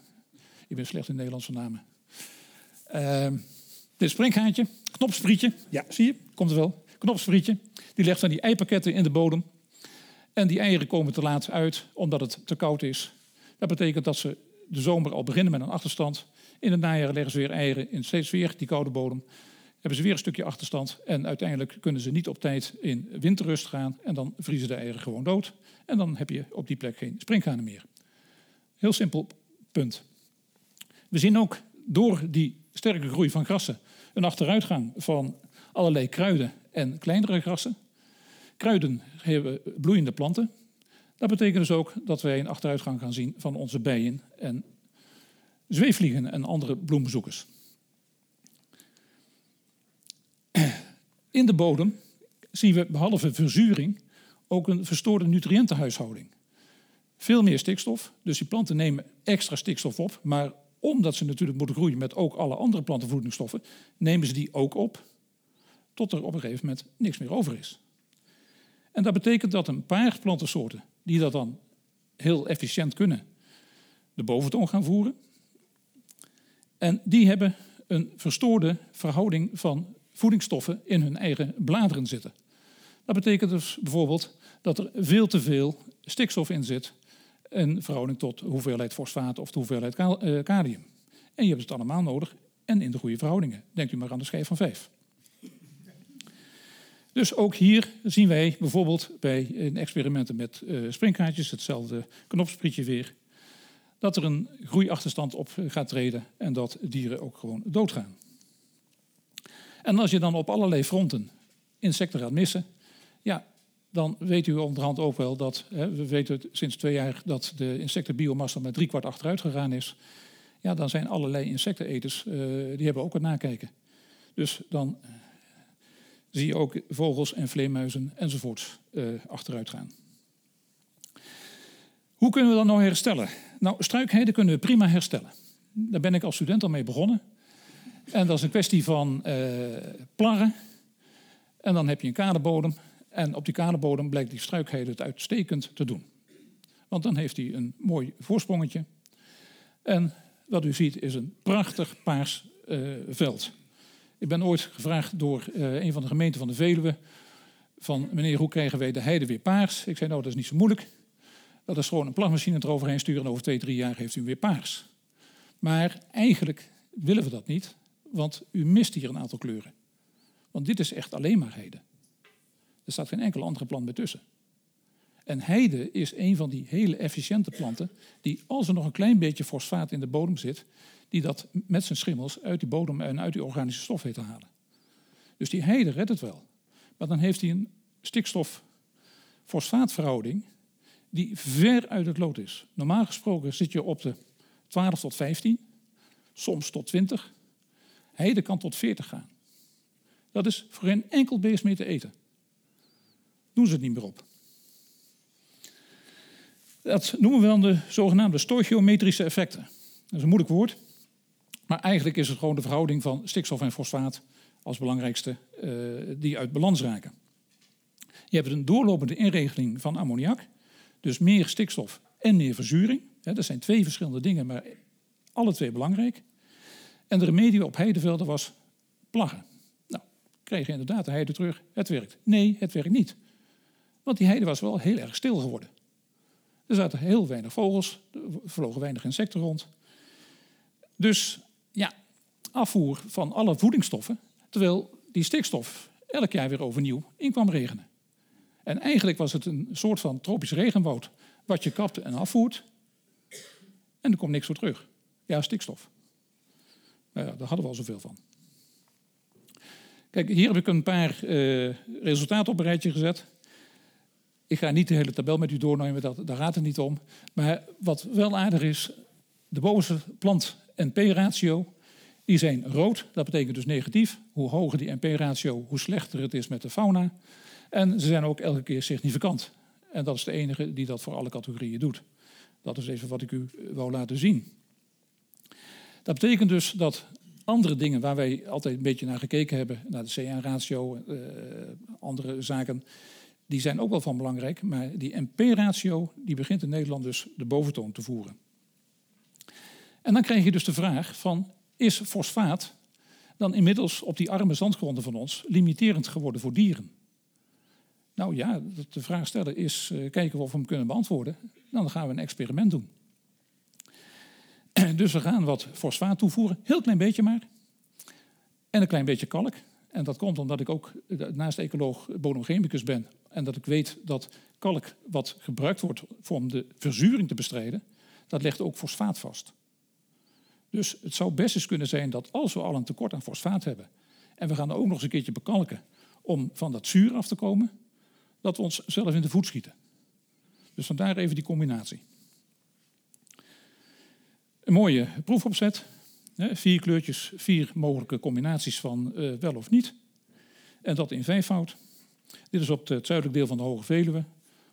ik ben slecht in Nederlandse namen. Uh, dit springhaantje, knopsprietje. Ja, zie je? Komt er wel. Knopsprietje. Die legt dan die eipakketten in de bodem. En die eieren komen te laat uit omdat het te koud is. Dat betekent dat ze de zomer al beginnen met een achterstand. In het najaar leggen ze weer eieren in steeds weer die koude bodem. Hebben ze weer een stukje achterstand. En uiteindelijk kunnen ze niet op tijd in winterrust gaan. En dan vriezen de eieren gewoon dood. En dan heb je op die plek geen springhanen meer. Heel simpel punt. We zien ook door die sterke groei van grassen een achteruitgang van allerlei kruiden en kleinere grassen. Kruiden hebben bloeiende planten. Dat betekent dus ook dat wij een achteruitgang gaan zien van onze bijen en zweefvliegen en andere bloembezoekers. In de bodem zien we behalve verzuring ook een verstoorde nutriëntenhuishouding. Veel meer stikstof, dus die planten nemen extra stikstof op, maar omdat ze natuurlijk moeten groeien met ook alle andere plantenvoedingsstoffen, nemen ze die ook op, tot er op een gegeven moment niks meer over is. En dat betekent dat een paar plantensoorten die dat dan heel efficiënt kunnen, de boventoon gaan voeren. En die hebben een verstoorde verhouding van voedingsstoffen in hun eigen bladeren zitten. Dat betekent dus bijvoorbeeld dat er veel te veel stikstof in zit in verhouding tot de hoeveelheid fosfaat of de hoeveelheid eh, kalium. En je hebt het allemaal nodig en in de goede verhoudingen. Denkt u maar aan de schijf van 5. Dus ook hier zien wij bijvoorbeeld bij experimenten met uh, springkaartjes, hetzelfde knopsprietje weer, dat er een groeiachterstand op gaat treden en dat dieren ook gewoon doodgaan. En als je dan op allerlei fronten insecten gaat missen, ja, dan weet u onderhand ook wel dat, hè, we weten sinds twee jaar dat de insectenbiomassa met kwart achteruit gegaan is. Ja, dan zijn allerlei insecteneters, uh, die hebben ook het nakijken. Dus dan zie je ook vogels en vleermuizen enzovoorts uh, achteruit gaan. Hoe kunnen we dat nou herstellen? Nou, struikheden kunnen we prima herstellen. Daar ben ik als student al mee begonnen. En dat is een kwestie van uh, plarren. En dan heb je een kadebodem. En op die kadebodem blijkt die struikheden het uitstekend te doen. Want dan heeft hij een mooi voorsprongetje. En wat u ziet is een prachtig paars uh, veld. Ik ben ooit gevraagd door uh, een van de gemeenten van de Veluwe... van meneer, hoe krijgen wij de heide weer paars? Ik zei, nou, dat is niet zo moeilijk. Dat is gewoon een plagmachine eroverheen sturen... en over twee, drie jaar heeft u weer paars. Maar eigenlijk willen we dat niet, want u mist hier een aantal kleuren. Want dit is echt alleen maar heide. Er staat geen enkel andere plant meer tussen. En heide is een van die hele efficiënte planten... die als er nog een klein beetje fosfaat in de bodem zit die dat met zijn schimmels uit die bodem en uit die organische stof weet te halen. Dus die heide redt het wel. Maar dan heeft hij een stikstof-fosfaatverhouding die ver uit het lood is. Normaal gesproken zit je op de 12 tot 15, soms tot 20. Heide kan tot 40 gaan. Dat is voor geen enkel beest meer te eten. Doen ze het niet meer op. Dat noemen we dan de zogenaamde stoichiometrische effecten. Dat is een moeilijk woord. Maar eigenlijk is het gewoon de verhouding van stikstof en fosfaat als belangrijkste uh, die uit balans raken. Je hebt een doorlopende inregeling van ammoniak, dus meer stikstof en meer verzuring. dat zijn twee verschillende dingen, maar alle twee belangrijk. En de remedie op heidevelden was plaggen. Nou, kreeg je inderdaad de heide terug, het werkt. Nee, het werkt niet. Want die heide was wel heel erg stil geworden. Er zaten heel weinig vogels, er vlogen weinig insecten rond. Dus ja, afvoer van alle voedingsstoffen, terwijl die stikstof elk jaar weer overnieuw in kwam regenen. En eigenlijk was het een soort van tropisch regenwoud, wat je kapt en afvoert, en er komt niks voor terug. Ja, stikstof. Nou ja, daar hadden we al zoveel van. Kijk, hier heb ik een paar uh, resultaten op een rijtje gezet. Ik ga niet de hele tabel met u doornemen, dat, daar gaat het niet om. Maar wat wel aardig is, de bovenste plant NP-ratio, die zijn rood. Dat betekent dus negatief. Hoe hoger die NP-ratio, hoe slechter het is met de fauna. En ze zijn ook elke keer significant. En dat is de enige die dat voor alle categorieën doet. Dat is even wat ik u wou laten zien. Dat betekent dus dat andere dingen waar wij altijd een beetje naar gekeken hebben, naar de CA-ratio, eh, andere zaken, die zijn ook wel van belangrijk. Maar die NP-ratio die begint in Nederland dus de boventoon te voeren. En dan krijg je dus de vraag van, is fosfaat dan inmiddels op die arme zandgronden van ons limiterend geworden voor dieren? Nou ja, de vraag stellen is uh, kijken of we hem kunnen beantwoorden. Dan gaan we een experiment doen. Dus we gaan wat fosfaat toevoeren, heel klein beetje maar. En een klein beetje kalk. En dat komt omdat ik ook naast ecoloog bodemchemicus ben. En dat ik weet dat kalk wat gebruikt wordt om de verzuring te bestrijden, dat legt ook fosfaat vast. Dus het zou best eens kunnen zijn dat als we al een tekort aan fosfaat hebben en we gaan er ook nog eens een keertje bekalken om van dat zuur af te komen, dat we ons zelf in de voet schieten. Dus vandaar even die combinatie. Een mooie proefopzet. Vier kleurtjes, vier mogelijke combinaties van uh, wel of niet. En dat in vijfvoud. Dit is op het zuidelijk deel van de Hoge Veluwe.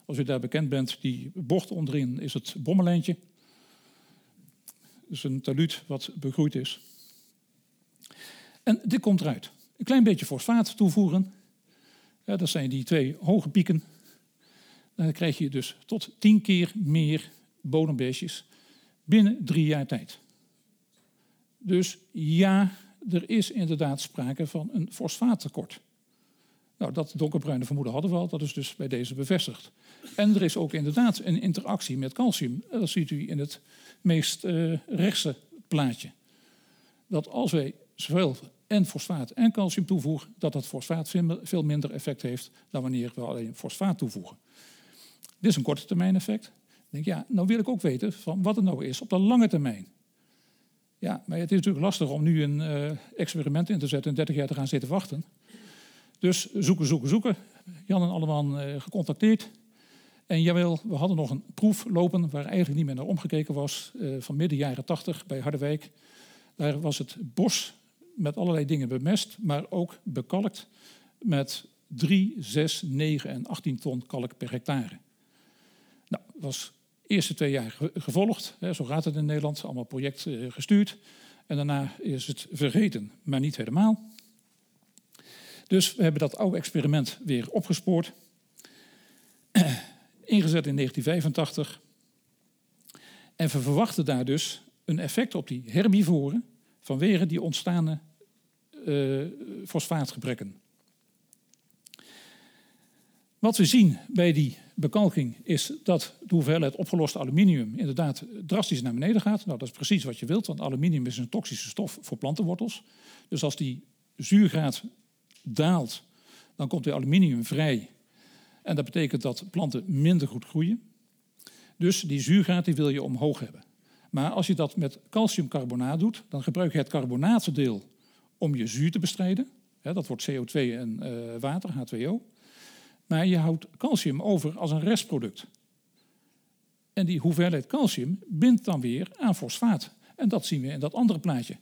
Als u daar bekend bent, die bocht onderin is het bommelijntje. Dus een taluut wat begroeid is. En dit komt eruit. Een klein beetje fosfaat toevoegen. Ja, dat zijn die twee hoge pieken. Dan krijg je dus tot tien keer meer bodembeestjes binnen drie jaar tijd. Dus ja, er is inderdaad sprake van een fosfaattekort. Nou, dat donkerbruine vermoeden hadden we al, dat is dus bij deze bevestigd. En er is ook inderdaad een interactie met calcium. Dat ziet u in het meest uh, rechtse plaatje. Dat als wij zowel en fosfaat en calcium toevoegen, dat dat fosfaat veel minder effect heeft dan wanneer we alleen fosfaat toevoegen. Dit is een korte termijn effect. Ik denk, ja, nou wil ik ook weten van wat het nou is op de lange termijn. Ja, maar het is natuurlijk lastig om nu een uh, experiment in te zetten en 30 jaar te gaan zitten wachten. Dus zoeken, zoeken, zoeken. Jan en allemaal uh, gecontacteerd. En jawel, we hadden nog een proef lopen waar eigenlijk niet meer naar omgekeken was. Uh, van midden jaren 80 bij Harderwijk. Daar was het bos met allerlei dingen bemest, maar ook bekalkt met 3, 6, 9 en 18 ton kalk per hectare. Nou, dat was de eerste twee jaar gevolgd. Hè, zo gaat het in Nederland, allemaal project uh, gestuurd. En daarna is het vergeten, maar niet helemaal. Dus we hebben dat oude experiment weer opgespoord. Ingezet in 1985. En we verwachten daar dus een effect op die herbivoren vanwege die ontstaande uh, fosfaatgebrekken. Wat we zien bij die bekalking is dat de hoeveelheid opgeloste aluminium inderdaad drastisch naar beneden gaat. Nou, dat is precies wat je wilt, want aluminium is een toxische stof voor plantenwortels. Dus als die zuurgraad daalt, dan komt er aluminium vrij. En dat betekent dat planten minder goed groeien. Dus die zuurgraad die wil je omhoog hebben. Maar als je dat met calciumcarbonaat doet, dan gebruik je het carbonaatdeel om je zuur te bestrijden. dat wordt CO2 en uh, water, H2O. Maar je houdt calcium over als een restproduct. En die hoeveelheid calcium bindt dan weer aan fosfaat. En dat zien we in dat andere plaatje.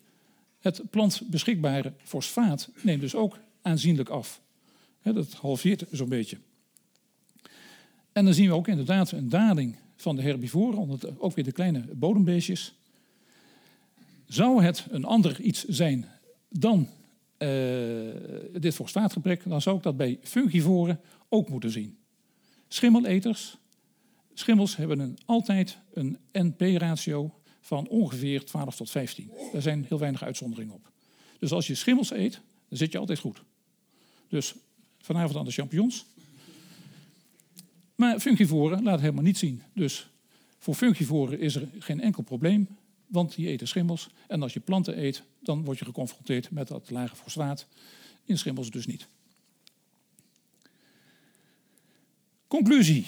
Het plantbeschikbare fosfaat neemt dus ook aanzienlijk af. dat halveert zo'n beetje. En dan zien we ook inderdaad een daling van de herbivoren, ook weer de kleine bodembeestjes. Zou het een ander iets zijn dan uh, dit fosfaatgebrek, dan zou ik dat bij fungivoren ook moeten zien. Schimmeleters. Schimmels hebben een, altijd een NP-ratio van ongeveer 12 tot 15. Daar zijn heel weinig uitzonderingen op. Dus als je schimmels eet, dan zit je altijd goed. Dus vanavond aan de champignons. Maar fungivoren laten helemaal niet zien. Dus voor fungivoren is er geen enkel probleem, want die eten schimmels. En als je planten eet, dan word je geconfronteerd met dat lage fosfaat. In schimmels dus niet. Conclusie.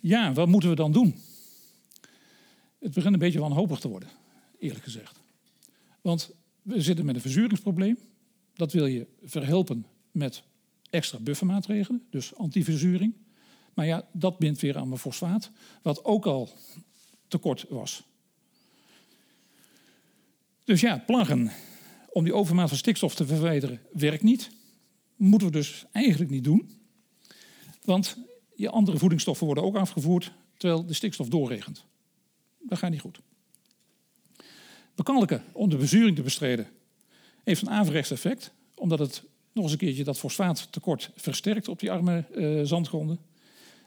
Ja, wat moeten we dan doen? Het begint een beetje wanhopig te worden, eerlijk gezegd. Want we zitten met een verzuringsprobleem. Dat wil je verhelpen met extra buffermaatregelen, dus antiverzuring. Maar ja, dat bindt weer aan mijn fosfaat, wat ook al tekort was. Dus ja, plaggen om die overmaat van stikstof te verwijderen werkt niet. Moeten we dus eigenlijk niet doen. Want je andere voedingsstoffen worden ook afgevoerd terwijl de stikstof doorregent. Dat gaat niet goed. Bekalken om de bezuring te bestrijden heeft een averechts effect, omdat het nog eens een keertje dat fosfaattekort versterkt op die arme uh, zandgronden.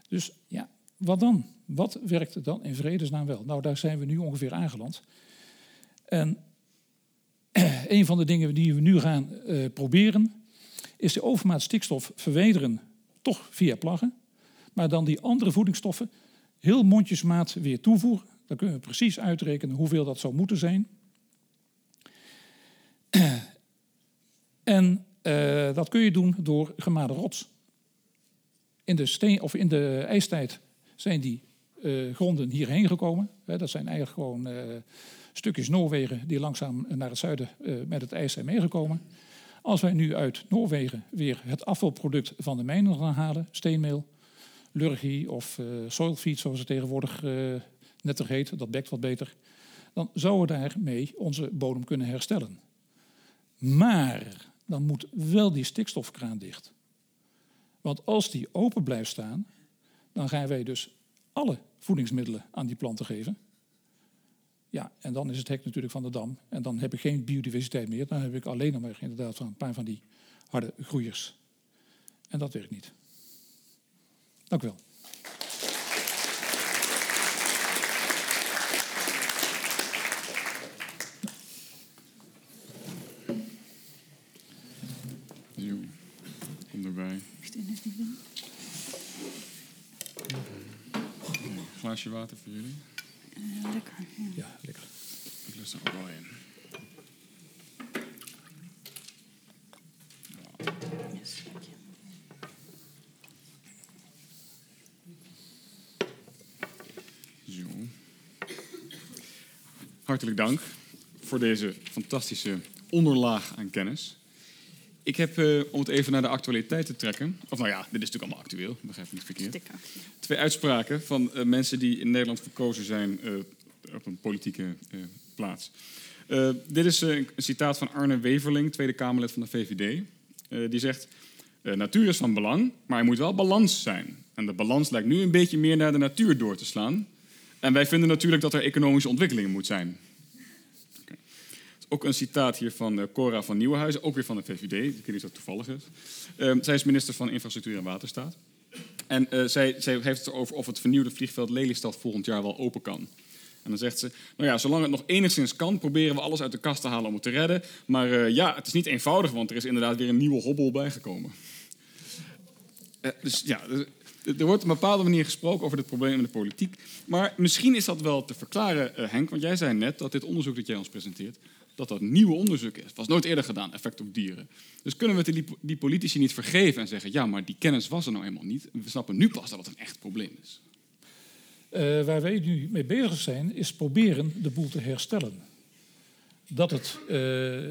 Dus ja, wat dan? Wat werkt dan in vredesnaam wel? Nou, daar zijn we nu ongeveer aangeland. En een van de dingen die we nu gaan uh, proberen, is de overmaat stikstof verwijderen, toch via plaggen. Maar dan die andere voedingsstoffen heel mondjesmaat weer toevoegen. Dan kunnen we precies uitrekenen hoeveel dat zou moeten zijn. En uh, dat kun je doen door gemade rots. In de, steen, of in de ijstijd zijn die uh, gronden hierheen gekomen. dat zijn eigenlijk gewoon uh, stukjes Noorwegen die langzaam naar het zuiden met het ijs zijn meegekomen. Als wij nu uit Noorwegen weer het afvalproduct van de mijnen gaan halen, steenmeel, lurgie of soilfeed zoals het tegenwoordig netter heet, dat bekt wat beter, dan zouden we daarmee onze bodem kunnen herstellen. Maar dan moet wel die stikstofkraan dicht. Want als die open blijft staan, dan gaan wij dus alle voedingsmiddelen aan die planten geven. Ja, en dan is het hek natuurlijk van de dam. En dan heb ik geen biodiversiteit meer. Dan heb ik alleen nog maar inderdaad een paar van die harde groeiers. En dat werkt niet. Dank u wel. Glaasje water voor jullie. Uh, lekker. Ja. Ja, lekker. Ik lust er ook wel in. Yes. Zo. Hartelijk dank voor deze fantastische onderlaag aan kennis. Ik heb, eh, om het even naar de actualiteit te trekken... Of nou ja, dit is natuurlijk allemaal actueel, begrijp me niet verkeerd. Twee uitspraken van eh, mensen die in Nederland verkozen zijn eh, op een politieke plaats. Dit is een citaat van Arne Weverling, Tweede Kamerlid van de VVD. Die zegt, natuur is van belang, maar er moet wel balans zijn. En de balans lijkt nu een beetje meer naar de natuur door te slaan. En wij vinden natuurlijk dat er economische ontwikkeling moet zijn. Ook een citaat hier van eh, Cora van Nieuwenhuizen, ook weer van de VVD. Ik weet niet of dat toevallig is. Eh, zij is minister van Infrastructuur en Waterstaat. En eh, zij, zij heeft het erover of het vernieuwde vliegveld Lelystad volgend jaar wel open kan. En dan zegt ze, nou ja, zolang het nog enigszins kan, proberen we alles uit de kast te halen om het te redden. Maar eh, ja, het is niet eenvoudig, want er is inderdaad weer een nieuwe hobbel bijgekomen. Dus ja, er- wordt op een bepaalde manier gesproken over dit probleem in de politiek. Maar misschien is dat wel te verklaren, Henk, want jij zei net dat dit onderzoek dat jij ons presenteert, dat dat nieuw onderzoek is. Het was nooit eerder gedaan, effect op dieren. Dus kunnen we het die, politici niet vergeven en zeggen, ja, maar die kennis was er nou eenmaal niet. We snappen nu pas dat het een echt probleem is. Eh, waar wij nu mee bezig zijn, is proberen de boel te herstellen. Dat het eh,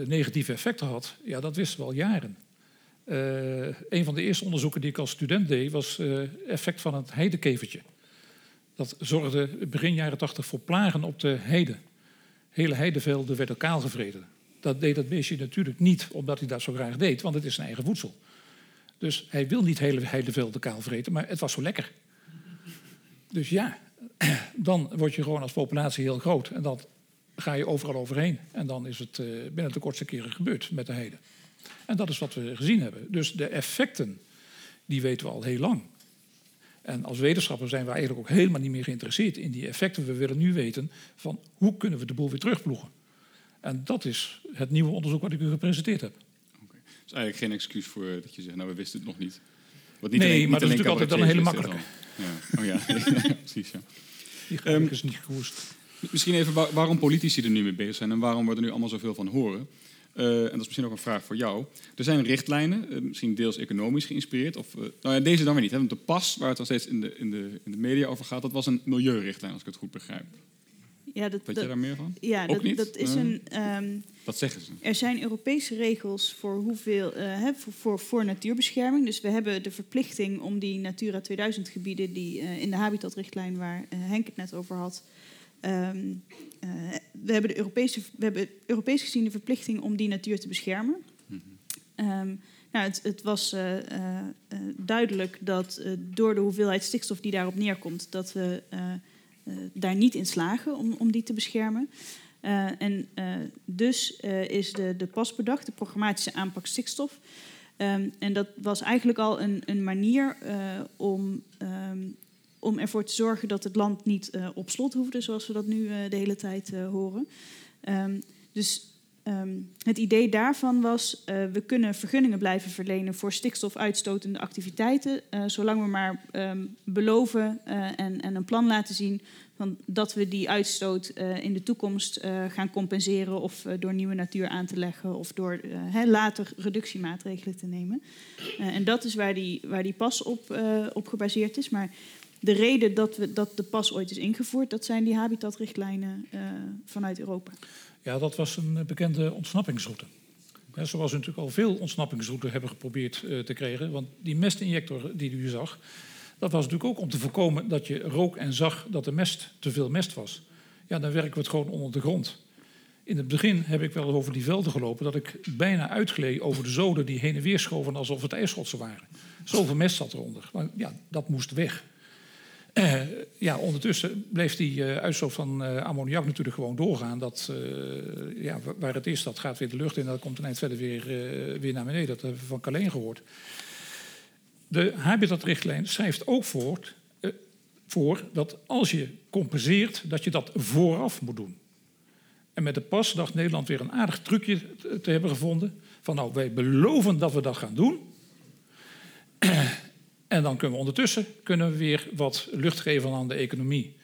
negatieve effecten had, ja, dat wisten we al jaren. Eh, een van de eerste onderzoeken die ik als student deed, was eh effect van het heidekevertje. Dat zorgde begin jaren tachtig voor plagen op de heide. Hele heidevelden werden kaalgevreten. Dat deed dat beestje natuurlijk niet omdat hij dat zo graag deed, want het is zijn eigen voedsel. Dus hij wil niet hele heidevelden kaalvreten, maar het was zo lekker. Dus ja, dan word je gewoon als populatie heel groot. En dan ga je overal overheen. En dan is het eh, binnen de kortste keren gebeurd met de heden. En dat is wat we gezien hebben. Dus de effecten, die weten we al heel lang. En als wetenschapper zijn we eigenlijk ook helemaal niet meer geïnteresseerd in die effecten. We willen nu weten van hoe kunnen we de boel weer terugploegen. En dat is het nieuwe onderzoek wat ik u gepresenteerd heb. Oké. Dat is eigenlijk geen excuus voor eh, dat je zegt, nou, we wisten het nog niet. Wat niet Nee, alleen- maar niet dat is natuurlijk altijd wel een hele dan. Ja. Oh ja, precies. Ja. Die um, is niet gehoest. Misschien even wa- waarom politici er nu mee bezig zijn en waarom we er nu allemaal zoveel van horen. Eh, en dat is misschien ook een vraag voor jou. Er zijn richtlijnen, eh, misschien deels economisch geïnspireerd. Of, eh, nou ja, deze dan weer niet. Hè? Want de PAS, waar het dan steeds in de, in, de, in de media over gaat, dat was een milieurichtlijn, als ik het goed begrijp. Ja, dat, Weet daar meer van? ja, Ook dat, niet? dat is een. Dat zeggen ze. Er zijn Europese regels voor, hoeveel, hè, voor, voor, voor natuurbescherming. Dus we hebben de verplichting om die Natura 2000 gebieden... die in de habitatrichtlijn waar Henk het net over had... ehm, eh, we hebben, de Europese, we hebben Europees gezien de verplichting om die natuur te beschermen. Ehm, nou, het, het was eh, eh, duidelijk dat door de hoeveelheid stikstof die daarop neerkomt... dat we daar niet in slagen om, om die te beschermen... En dus is de, de pas bedacht, de programmatische aanpak stikstof. Um, en dat was eigenlijk al een, een manier om, om ervoor te zorgen dat het land niet uh, op slot hoefde, zoals we dat nu uh, de hele tijd horen. Um, dus het idee daarvan was, we kunnen vergunningen blijven verlenen voor stikstofuitstotende activiteiten, zolang we maar um, beloven en, en, een plan laten zien van dat we die uitstoot in de toekomst gaan compenseren of door nieuwe natuur aan te leggen of door later reductiemaatregelen te nemen. Eh, en dat is waar die, waar die pas op, op gebaseerd is. Maar de reden dat, we, dat de pas ooit is ingevoerd, dat zijn die habitatrichtlijnen vanuit Europa. Ja, dat was een bekende ontsnappingsroute. Zoals we natuurlijk al veel ontsnappingsroutes hebben geprobeerd uh, te krijgen. Want die mestinjector die u zag, dat was natuurlijk ook om te voorkomen dat je rook en zag dat de mest te veel mest was. Ja, dan werken we het gewoon onder de grond. In het begin heb ik wel over die velden gelopen dat ik bijna uitgleed over de zoden die heen en weer schoven alsof het ijsschotsen waren. Zoveel mest zat eronder. Maar ja, dat moest weg. Uh, ja, ondertussen bleef die uh, uitstoot van uh, ammoniak natuurlijk gewoon doorgaan. Dat, ja, waar het is, dat gaat weer de lucht in. Dat komt een eind verder weer, weer naar beneden. Dat hebben we van Kaleen gehoord. De habitatrichtlijn schrijft ook voor, voor dat als je compenseert, dat je dat vooraf moet doen. En met de pas dacht Nederland weer een aardig trucje te hebben gevonden. Van nou, wij beloven dat we dat gaan doen. En dan kunnen we ondertussen kunnen we weer wat lucht geven aan de economie.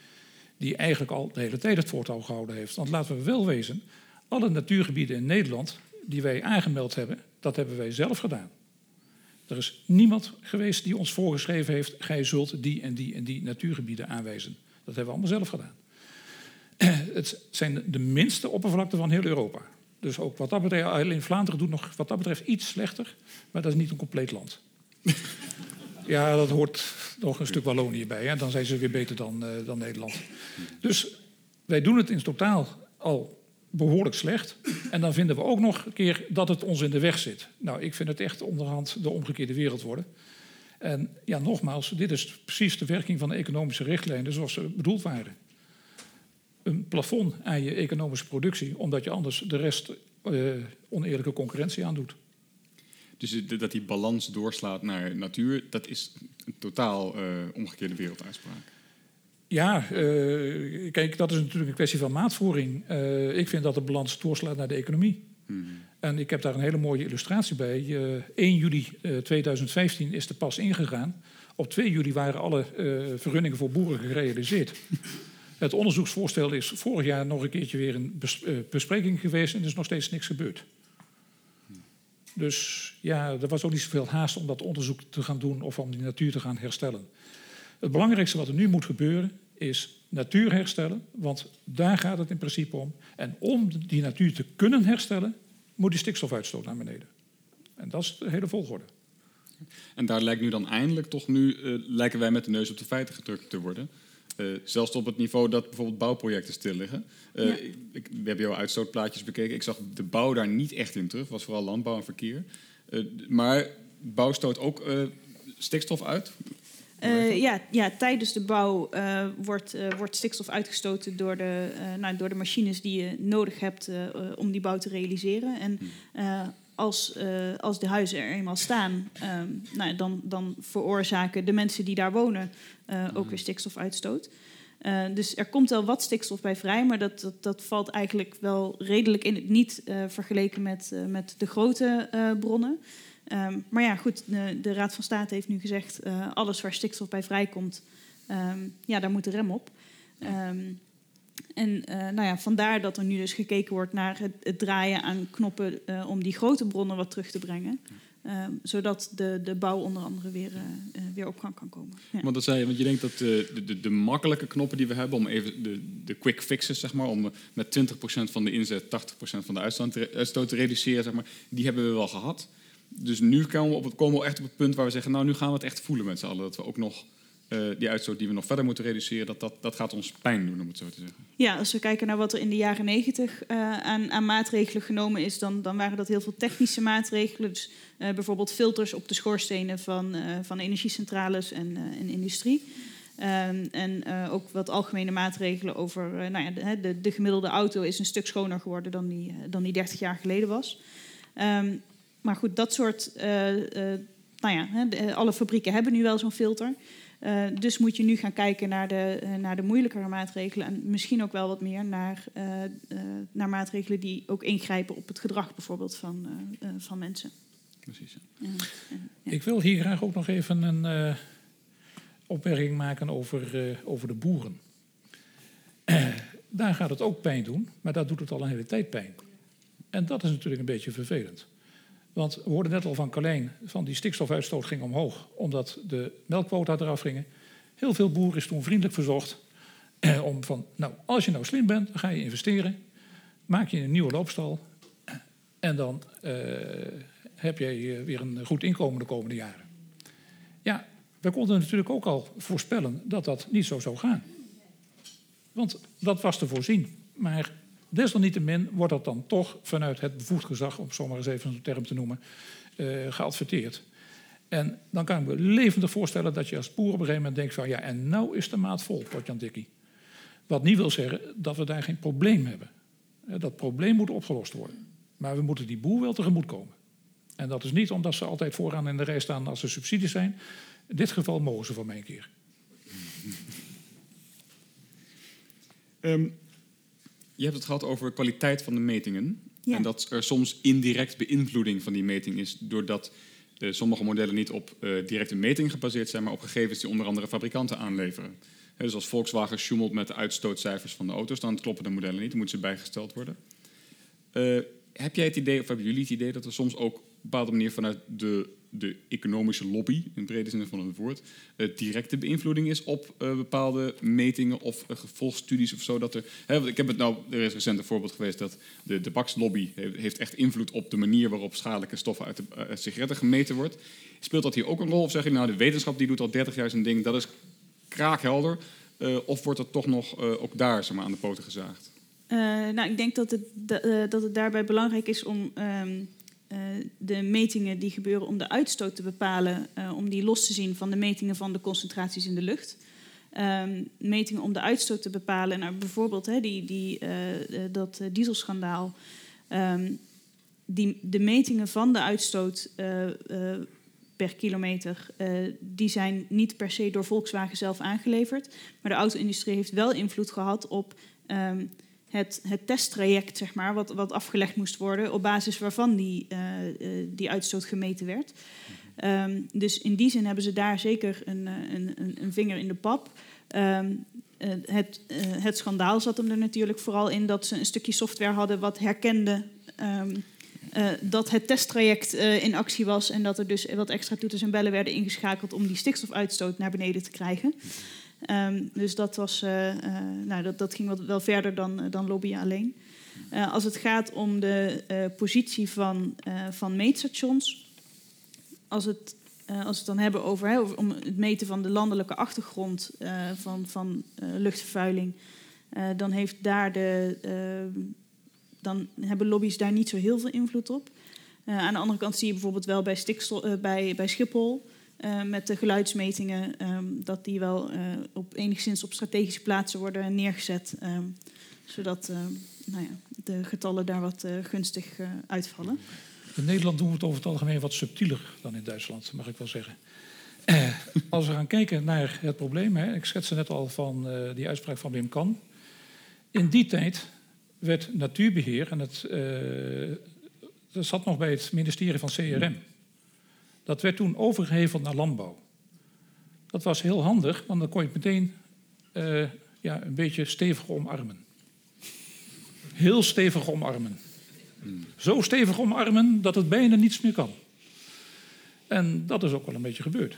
die eigenlijk al de hele tijd het voortouw gehouden heeft. Want laten we wel wezen, alle natuurgebieden in Nederland die wij aangemeld hebben, dat hebben wij zelf gedaan. Er is niemand geweest die ons voorgeschreven heeft, gij zult die en die en die natuurgebieden aanwijzen. Dat hebben we allemaal zelf gedaan. Het zijn de minste oppervlakte van heel Europa. Dus ook wat dat betreft, alleen Vlaanderen doet nog wat dat betreft iets slechter, maar dat is niet een compleet land. ja, dat hoort nog een stuk Wallonië bij. Hè? Dan zijn ze weer beter dan, uh, dan Nederland. Dus wij doen het in totaal al behoorlijk slecht. En dan vinden we ook nog een keer dat het ons in de weg zit. Nou, ik vind het echt onderhand de omgekeerde wereld worden. En ja, nogmaals, dit is precies de werking van de economische richtlijnen zoals ze bedoeld waren. Een plafond aan je economische productie, omdat je anders de rest uh, oneerlijke concurrentie aandoet. Dus dat die balans doorslaat naar natuur, dat is een totaal uh, omgekeerde werelduitspraak. Ja, uh, kijk, dat is natuurlijk een kwestie van maatvoering. Uh, ik vind dat de balans doorslaat naar de economie. Hmm. En ik heb daar een hele mooie illustratie bij. Uh, 1 juli 2015 is de pas ingegaan. Op 2 juli waren alle vergunningen voor boeren gerealiseerd. Het onderzoeksvoorstel is vorig jaar nog een keertje weer een bespreking geweest en er is nog steeds niks gebeurd. Dus ja, er was ook niet zoveel haast om dat onderzoek te gaan doen of om die natuur te gaan herstellen. Het belangrijkste wat er nu moet gebeuren is natuur herstellen, want daar gaat het in principe om. En om die natuur te kunnen herstellen, moet die stikstofuitstoot naar beneden. En dat is de hele volgorde. En daar lijkt nu dan eindelijk toch nu, uh, lijken wij met de neus op de feiten gedrukt te worden. Uh, zelfs op het niveau dat bijvoorbeeld bouwprojecten stil liggen. Uh, ja. ik, we hebben jouw uitstootplaatjes bekeken. Ik zag de bouw daar niet echt in terug. Het was vooral landbouw en verkeer. maar bouw stoot ook stikstof uit. Ja, ja, tijdens de bouw wordt, wordt stikstof uitgestoten door de, nou, door de machines die je nodig hebt om die bouw te realiseren. En als, als de huizen er eenmaal staan, um, nou, dan, dan veroorzaken de mensen die daar wonen ook hmm. weer stikstofuitstoot. dus er komt wel wat stikstof bij vrij, maar dat, dat, dat valt eigenlijk wel redelijk in het niet vergeleken met, met de grote bronnen. Um, maar ja, goed, de, de, Raad van State heeft nu gezegd... Alles waar stikstof bij vrijkomt, um, ja, daar moet de rem op. Um, en uh, nou ja, vandaar dat er nu dus gekeken wordt naar het, het draaien aan knoppen... Uh, om die grote bronnen wat terug te brengen. zodat de, de bouw onder andere weer, weer op gang kan komen. Want, dat zei je, want je denkt dat de, de, de, makkelijke knoppen die we hebben... om even de, de quick fixes, zeg maar... om met 20% van de inzet 80% van de uitstoot te reduceren, zeg maar... die hebben we wel gehad dus nu komen we, op komen we echt op het punt waar we zeggen, nou nu gaan we het echt voelen met z'n allen. Dat we ook nog uh, die uitstoot die we nog verder moeten reduceren, dat, dat, dat gaat ons pijn doen, om het zo te zeggen. Ja, als we kijken naar wat er in de jaren negentig uh, aan, aan, maatregelen genomen is, dan, dan, waren dat heel veel technische maatregelen. Dus uh, bijvoorbeeld filters op de schoorstenen van, van energiecentrales en, en industrie. Um, en ook wat algemene maatregelen over, nou ja, de, de, de, gemiddelde auto is een stuk schoner geworden dan die, dan die 30 jaar geleden was. Um, maar goed, dat soort. Nou ja, eh, alle fabrieken hebben nu wel zo'n filter. Uh, dus moet je nu gaan kijken naar de, naar de moeilijkere maatregelen. En misschien ook wel wat meer naar, naar maatregelen die ook ingrijpen op het gedrag bijvoorbeeld van, van mensen. Precies. Ja. Ik wil hier graag ook nog even een opmerking maken over, over de boeren. daar gaat het ook pijn doen, maar daar doet het al een hele tijd pijn. En dat is natuurlijk een beetje vervelend. Want we hoorden net al van Carlijn, van die stikstofuitstoot ging omhoog, omdat de melkquota eraf gingen. Heel veel boeren is toen vriendelijk verzocht eh, om van, nou, als je nou slim bent, dan ga je investeren, maak je een nieuwe loopstal en dan uh, heb je weer een goed inkomen de komende jaren. Ja, we konden natuurlijk ook al voorspellen dat dat niet zo zou gaan. Want dat was te voorzien. Maar Desalniettemin wordt dat dan toch vanuit het bevoegd gezag, om zomaar eens even een term te noemen, uh, geadverteerd. En dan kan ik me levendig voorstellen dat je als boer op een gegeven moment denkt van ja, en nou is de maat vol, Jan Dikkie. Wat niet wil zeggen dat we daar geen probleem hebben. Dat probleem moet opgelost worden. Maar we moeten die boer wel tegemoet komen. En dat is niet omdat ze altijd vooraan in de rij staan als er subsidies zijn. In dit geval mogen ze van mij een keer. Um, je hebt het gehad over kwaliteit van de metingen. En dat er soms indirect beïnvloeding van die meting is, doordat uh, sommige modellen niet op uh, directe meting gebaseerd zijn, maar op gegevens die onder andere fabrikanten aanleveren. Dus als Volkswagen sjoemelt met de uitstootcijfers van de auto's, dan kloppen de modellen niet, dan moeten ze bijgesteld worden. Eh, heb jij het idee, of hebben jullie het idee dat er soms ook op een bepaalde manier vanuit de, de economische lobby, in brede zin van het woord, eh, directe beïnvloeding is op eh, bepaalde metingen of uh, gevolgstudies of zo? Dat er, hè, ik heb het nou, er is recent een voorbeeld geweest dat de, de bakslobby heeft, echt invloed op de manier waarop schadelijke stoffen uit de sigaretten gemeten wordt. Speelt dat hier ook een rol? Of zeg je nou, de wetenschap die doet al 30 jaar zijn ding, dat is kraakhelder? Of wordt het toch nog ook daar zeg maar, aan de poten gezaagd? Nou, ik denk dat het, dat het daarbij belangrijk is om um, de metingen die gebeuren om de uitstoot te bepalen, om die los te zien van de metingen van de concentraties in de lucht. Um, metingen om de uitstoot te bepalen, nou, bijvoorbeeld die, die, dat dieselschandaal. Um, die, de metingen van de uitstoot per kilometer, die zijn niet per se door Volkswagen zelf aangeleverd. Maar de auto-industrie heeft wel invloed gehad op um, het, het, testtraject, zeg maar, wat, wat, afgelegd moest worden, op basis waarvan die, uh, uh, die uitstoot gemeten werd. Um, dus in die zin hebben ze daar zeker een, een, een vinger in de pap. Um, het, het, schandaal zat hem er natuurlijk vooral in dat ze een stukje software hadden wat herkende uh, dat het testtraject in actie was en dat er dus wat extra toeters en bellen werden ingeschakeld om die stikstofuitstoot naar beneden te krijgen. Um, dus dat, was, uh, nou, dat, dat ging wat, wel verder dan, dan lobbyen alleen. als het gaat om de positie van, van meetstations, als, het, als we het dan hebben over, hè, om het meten van de landelijke achtergrond van, van luchtvervuiling, dan heeft daar de dan hebben lobby's daar niet zo heel veel invloed op. Aan de andere kant zie je bijvoorbeeld wel bij, stikstof, bij, bij Schiphol uh, met de geluidsmetingen um, dat die wel op enigszins op strategische plaatsen worden neergezet, um, zodat nou ja, de getallen daar wat gunstig uitvallen. In Nederland doen we het over het algemeen wat subtieler dan in Duitsland, mag ik wel zeggen. als we gaan kijken naar het probleem, hè, ik schetste net al van die uitspraak van Wim Kan. In die tijd werd natuurbeheer, en het, dat zat nog bij het ministerie van CRM. Dat werd toen overgeheveld naar landbouw. Dat was heel handig, want dan kon je het meteen uh, ja, een beetje stevig omarmen. Heel stevig omarmen. Zo stevig omarmen dat het bijna niets meer kan. En dat is ook wel een beetje gebeurd.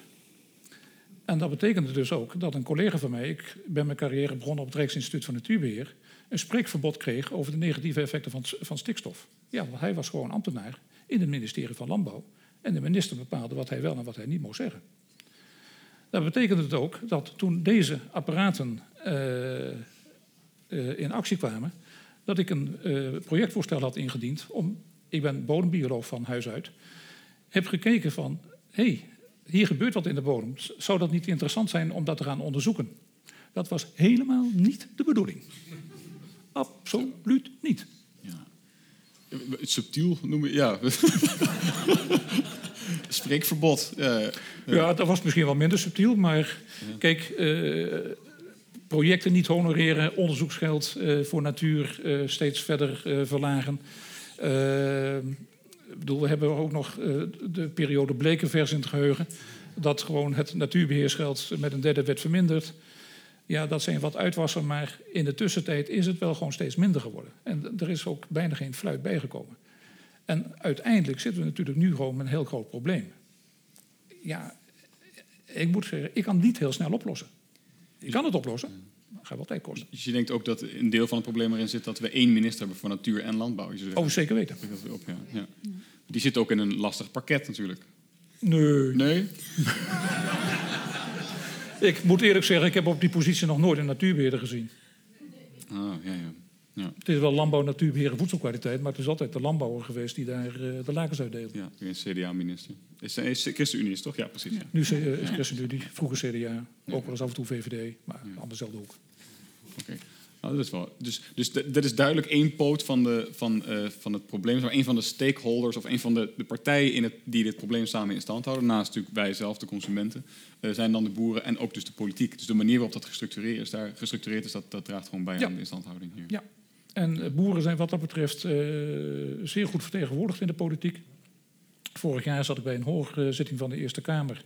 En dat betekende dus ook dat een collega van mij, ik ben mijn carrière begonnen op het Rijksinstituut van Natuurbeheer, een spreekverbod kreeg over de negatieve effecten van, van stikstof. Ja, want hij was gewoon ambtenaar in het ministerie van Landbouw. En de minister bepaalde wat hij wel en wat hij niet mocht zeggen. Dat betekende het ook dat toen deze apparaten uh, uh, in actie kwamen, dat ik een uh, projectvoorstel had ingediend om, ik ben bodembioloog van huis uit, heb gekeken van, hé, hey, hier gebeurt wat in de bodem. Zou dat niet interessant zijn om dat te gaan onderzoeken? Dat was helemaal niet de bedoeling. Absoluut niet. Ja. Subtiel noemen ja. Spreekverbod. Ja, ja. ja, dat was misschien wel minder subtiel, maar kijk, uh, projecten niet honoreren, onderzoeksgeld uh, voor natuur uh, steeds verder verlagen. Ik bedoel, we hebben ook nog de periode Blekenvers in het geheugen. Dat gewoon het natuurbeheersgeld met een derde werd verminderd. Ja, dat zijn wat uitwassen, maar in de tussentijd is het wel gewoon steeds minder geworden. En er is ook bijna geen fluit bijgekomen. En uiteindelijk zitten we natuurlijk nu gewoon met een heel groot probleem. Ja, ik moet zeggen, ik kan het niet heel snel oplossen. Ik kan het oplossen, maar het gaat wel tijd kosten. Dus je denkt ook dat een deel van het probleem erin zit dat we één minister hebben voor natuur en landbouw? Oh, zeker weten. Op, ja. Ja. Die zit ook in een lastig pakket natuurlijk. Nee. Nee? Ik moet eerlijk zeggen, ik heb op die positie nog nooit een natuurbeheerder gezien. Ah, ja, ja. Ja. Het is wel landbouw, natuurbeheer en voedselkwaliteit, maar het is altijd de landbouwer geweest die daar uh, de lakens uitdeelt. Ja, een CDA-minister. Is, is ChristenUnie is toch? Ja, precies. Ja. Nu is uh, ChristenUnie, vroeger CDA, ook wel eens af en toe VVD, maar allemaal dezelfde hoek. Oké. Okay. Nou, dat is wel, dus dus dat is duidelijk één poot van, de, van, uh, van het probleem. Maar één van de stakeholders of een van de, de partijen in het, die dit probleem samen in stand houden, naast natuurlijk wij zelf, de consumenten, uh, zijn dan de boeren en ook dus de politiek. Dus de manier waarop dat gestructureerd is, daar, gestructureerd is dat, dat draagt gewoon bij ja. aan de instandhouding hier. Ja, en boeren zijn wat dat betreft uh, zeer goed vertegenwoordigd in de politiek. Vorig jaar zat ik bij een hoorzitting van de Eerste Kamer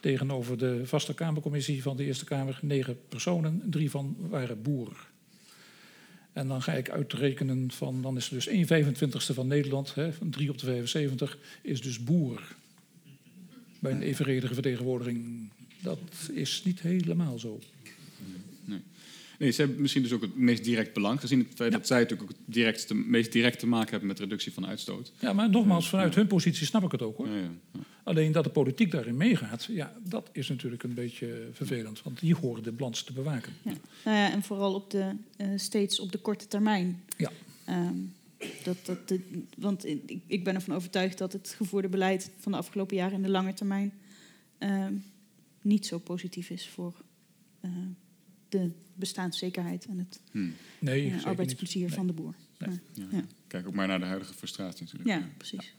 Tegenover de vaste Kamercommissie van de Eerste Kamer negen personen, drie van waren boer. En dan ga ik uitrekenen van, dan is er dus 1 25ste van Nederland, hè, van 3 op de 75, is dus boer. Bij een evenredige vertegenwoordiging. Dat is niet helemaal zo. Nee, ze hebben misschien dus ook het meest direct belang, gezien het feit dat zij natuurlijk ook het direct, meest direct te maken hebben met reductie van uitstoot. Ja, maar nogmaals, vanuit hun positie snap ik het ook hoor. Ja, ja, ja. Alleen dat de politiek daarin meegaat, ja, dat is natuurlijk een beetje vervelend. Want die horen de balans te bewaken. Ja. Nou ja, en vooral op de, eh, steeds op de korte termijn. Ja. Ehm, dat, dat, de- want ik, ik ben ervan overtuigd dat het gevoerde beleid van de afgelopen jaren in de lange termijn ehm, niet zo positief is voor eh, de bestaanszekerheid en het Nee, eh, niet. arbeidsplezier Nee. van de boer. Nee. Maar- Ja. Ja. Kijk ook maar naar de huidige frustratie natuurlijk. ja, precies.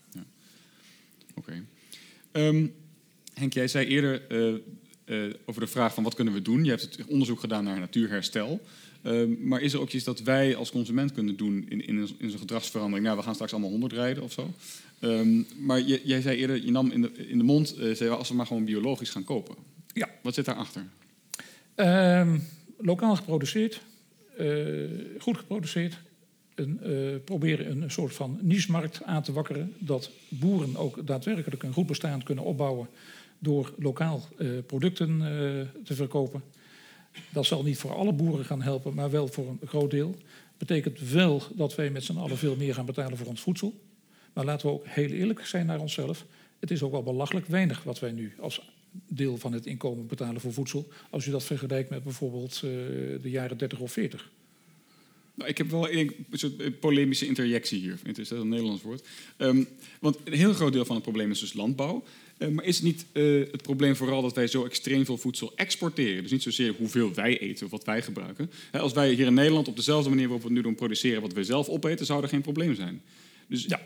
Oké. Ehm, Henk, jij zei eerder eh, eh, over de vraag van wat kunnen we doen. Je hebt het onderzoek gedaan naar natuurherstel. Ehm, maar is er ook iets dat wij als consument kunnen doen in, in, een- in zo'n gedragsverandering? Nou, we gaan straks allemaal honderd rijden of zo. Ehm, maar je, jij zei eerder, je nam in de, in de mond, eh, zei, als we maar gewoon biologisch gaan kopen. Ja. Wat zit daarachter? Ehm, lokaal geproduceerd, eh, goed geproduceerd. Een, eh, proberen een soort van niche-markt aan te wakkeren. Dat boeren ook daadwerkelijk een goed bestaan kunnen opbouwen door lokaal eh, producten te verkopen. Dat zal niet voor alle boeren gaan helpen, maar wel voor een groot deel. Betekent wel dat wij met z'n allen veel meer gaan betalen voor ons voedsel. Maar laten we ook heel eerlijk zijn naar onszelf. Het is ook wel belachelijk weinig wat wij nu als deel van het inkomen betalen voor voedsel. Als u dat vergelijkt met bijvoorbeeld eh, de jaren 30 of 40. Nou, ik heb wel een soort polemische interjectie hier. Het is dat een Nederlands woord. Ehm, want een heel groot deel van het probleem is dus landbouw. Eh, maar is niet eh, het probleem vooral dat wij zo extreem veel voedsel exporteren? Dus niet zozeer hoeveel wij eten of wat wij gebruiken. Hè, als wij hier in Nederland op dezelfde manier waarop we het nu doen produceren wat wij zelf opeten, zou er geen probleem zijn. Dus Ja.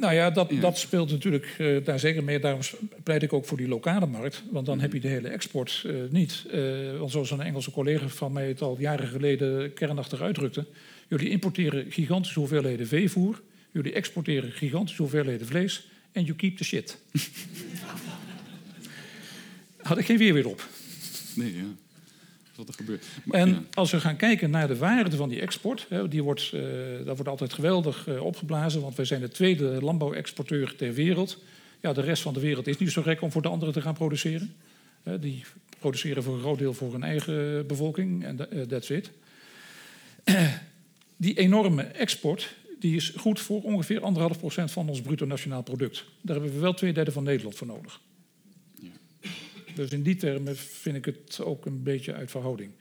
Nou ja, dat, Ja. dat speelt natuurlijk eh, daar zeker mee. Daarom pleit ik ook voor die lokale markt. Want dan heb je de hele export eh, niet. Eh, want zoals een Engelse collega van mij het al jaren geleden kernachtig uitdrukte. Jullie importeren gigantische hoeveelheden veevoer. Jullie exporteren gigantische hoeveelheden vlees. En you keep the shit. Had ik geen weer weer op. nee, ja. Dat wat er gebeurt. Maar, En ja. als we gaan kijken naar de waarde van die export, hè, die wordt, eh, dat wordt altijd geweldig eh, opgeblazen, want wij zijn de tweede landbouwexporteur ter wereld. Ja, de rest van de wereld is niet zo gek om voor de anderen te gaan produceren. Die produceren voor een groot deel voor hun eigen bevolking en eh, that's it. die enorme export die is goed voor ongeveer anderhalf procent van ons bruto nationaal product. Daar hebben we wel twee derde van Nederland voor nodig. Dus in die termen vind ik het ook een beetje uit verhouding.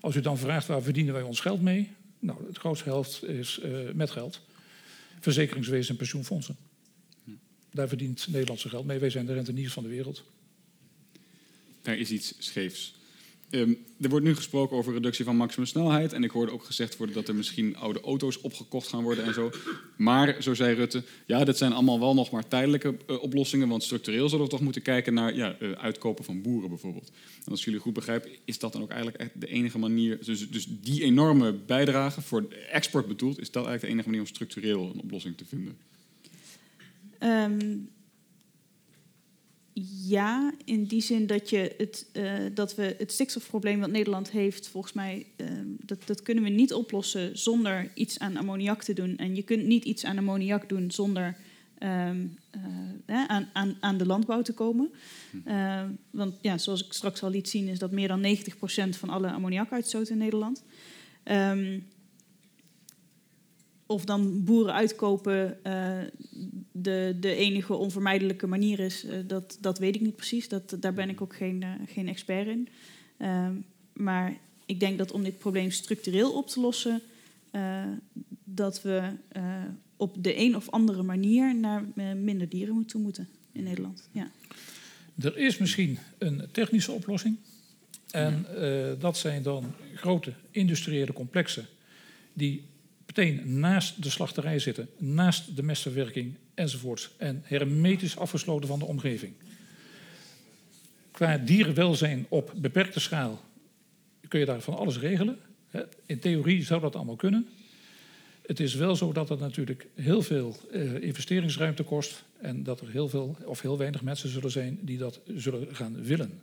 Als u dan vraagt waar verdienen wij ons geld mee? Nou, het grootste helft is eh, met geld. Verzekeringswezen en pensioenfondsen. Daar verdient Nederland zijn geld mee. Wij zijn de renteniers van de wereld. daar is iets scheefs. Ehm, er wordt nu gesproken over reductie van maximumsnelheid. En ik hoorde ook gezegd worden dat er misschien oude auto's opgekocht gaan worden en zo. Maar, zo zei Rutte, ja, dat zijn allemaal wel nog maar tijdelijke eh, oplossingen. Want structureel zullen we toch moeten kijken naar ja, eh, uitkopen van boeren bijvoorbeeld. En als jullie goed begrijpen, is dat dan ook eigenlijk echt de enige manier. Dus, dus die enorme bijdrage voor export bedoeld, is dat eigenlijk de enige manier om structureel een oplossing te vinden. Ehm, ja, in die zin dat, je het, eh, dat we het stikstofprobleem wat Nederland heeft, volgens mij, ehm, dat, dat kunnen we niet oplossen zonder iets aan ammoniak te doen. En je kunt niet iets aan ammoniak doen zonder ehm, eh, aan, aan, aan de landbouw te komen. Eh, want ja, zoals ik straks al liet zien, is dat meer dan 90% van alle ammoniakuitstoot in Nederland. Ehm, of dan boeren uitkopen eh, de, de enige onvermijdelijke manier is, eh, dat, dat weet ik niet precies. Dat, daar ben ik ook geen, eh, geen expert in. Ehm, maar ik denk dat om dit probleem structureel op te lossen, dat we op de een of andere manier naar minder dieren moeten toe moeten in Nederland. Ja. Er is misschien een technische oplossing. En dat zijn dan grote industriële complexen die meteen naast de slachterij zitten, naast de mestverwerking enzovoort. En hermetisch afgesloten van de omgeving. Qua dierenwelzijn op beperkte schaal kun je daar van alles regelen. In theorie zou dat allemaal kunnen. Het is wel zo dat het natuurlijk heel veel eh, investeringsruimte kost. En dat er heel veel of heel weinig mensen zullen zijn die dat zullen gaan willen.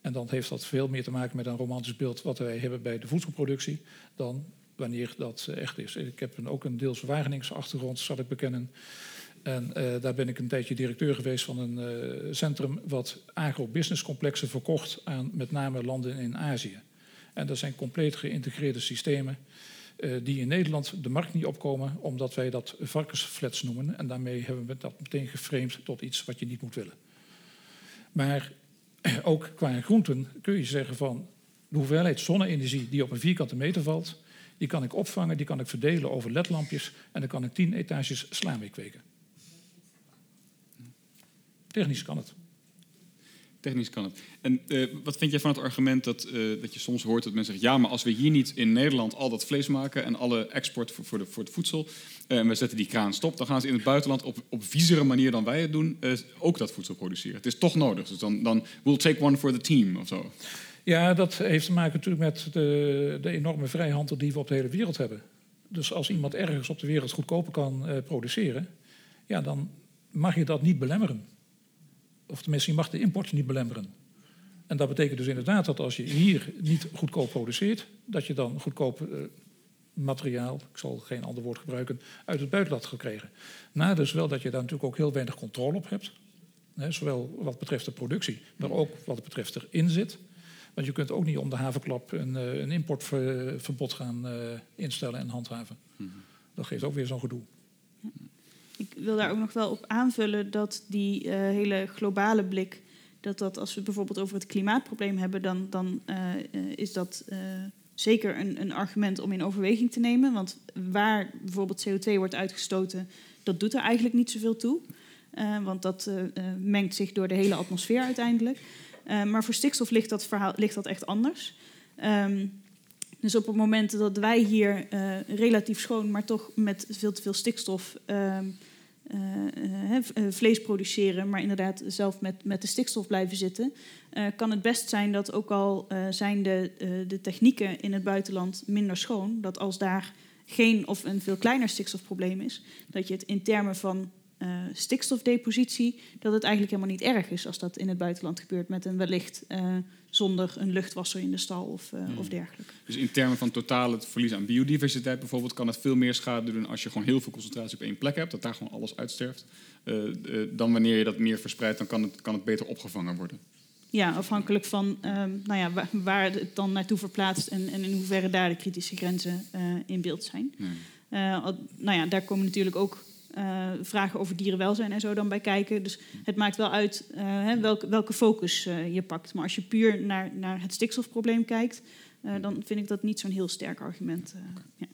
En dan heeft dat veel meer te maken met een romantisch beeld wat wij hebben bij de voedselproductie dan wanneer dat echt is. Ik heb een, ook een deels Wageningse achtergrond, zal ik bekennen. En uh, daar ben ik een tijdje directeur geweest van een uh, centrum wat agro-business-complexen verkocht aan met name landen in Azië. En dat zijn compleet geïntegreerde systemen die in Nederland de markt niet opkomen, omdat wij dat varkensflats noemen. En daarmee hebben we dat meteen geframed tot iets wat je niet moet willen. Maar ook qua groenten kun je zeggen van de hoeveelheid zonne-energie die op een vierkante meter valt, die kan ik opvangen, die kan ik verdelen over ledlampjes en dan kan ik tien etages sla mee kweken. Technisch kan het. Technisch kan het. En uh, wat vind jij van het argument dat, uh, dat je soms hoort dat mensen zeggen: ja, maar als we hier niet in Nederland al dat vlees maken en alle export voor, de, voor het voedsel, uh, en we zetten die kraan stop, dan gaan ze in het buitenland op, op viezere manier dan wij het doen ook dat voedsel produceren. Het is toch nodig. Dus dan, dan we'll take one for the team of zo. Ja, dat heeft te maken natuurlijk met de, de enorme vrijhandel die we op de hele wereld hebben. Dus als iemand ergens op de wereld goedkoper kan produceren, ja, dan mag je dat niet belemmeren of tenminste, je mag de import niet belemmeren. En dat betekent dus inderdaad dat als je hier niet goedkoop produceert, dat je dan goedkoop uh, materiaal, ik zal geen ander woord gebruiken, uit het buitenland gekregen. Na dus wel dat je daar natuurlijk ook heel weinig controle op hebt. Hè, zowel wat betreft de productie, maar ook wat betreft erin zit. Want je kunt ook niet om de havenklap een, een importverbod gaan uh, instellen en handhaven. Mm -hmm. Dat geeft ook weer zo'n gedoe. Ik wil daar ook nog wel op aanvullen dat die uh, hele globale blik, dat dat als we bijvoorbeeld over het klimaatprobleem hebben, dan, dan uh, is dat uh, zeker een, een, argument om in overweging te nemen. Want waar bijvoorbeeld CO2 wordt uitgestoten, dat doet er eigenlijk niet zoveel toe. want dat mengt zich door de hele atmosfeer uiteindelijk. Maar voor stikstof ligt dat, verhaal, ligt dat echt anders. Um, dus op het moment dat wij hier uh, relatief schoon, maar toch met veel te veel stikstof uh, uh, vlees produceren, maar inderdaad zelf met, met de stikstof blijven zitten, kan het best zijn dat ook al zijn de, de technieken in het buitenland minder schoon, dat als daar geen of een veel kleiner stikstofprobleem is, dat je het in termen van uh, stikstofdepositie, dat het eigenlijk helemaal niet erg is als dat in het buitenland gebeurt met een wellicht uh, zonder een luchtwasser in de stal of, uh, hmm. of dergelijke. Dus in termen van totaal het verlies aan biodiversiteit bijvoorbeeld, kan het veel meer schade doen als je gewoon heel veel concentratie op één plek hebt, dat daar gewoon alles uitsterft. dan wanneer je dat meer verspreidt, dan kan het, kan het beter opgevangen worden. Ja, afhankelijk van um, nou ja, waar, waar, het dan naartoe verplaatst en, en, in hoeverre daar de kritische grenzen in beeld zijn. Hmm. nou ja, daar komen natuurlijk ook uh, vragen over dierenwelzijn en zo dan bij kijken. Dus het maakt wel uit uh, hè, welke, welke focus uh, je pakt. Maar als je puur naar, naar het stikstofprobleem kijkt, dan vind ik dat niet zo'n heel sterk argument. Ja.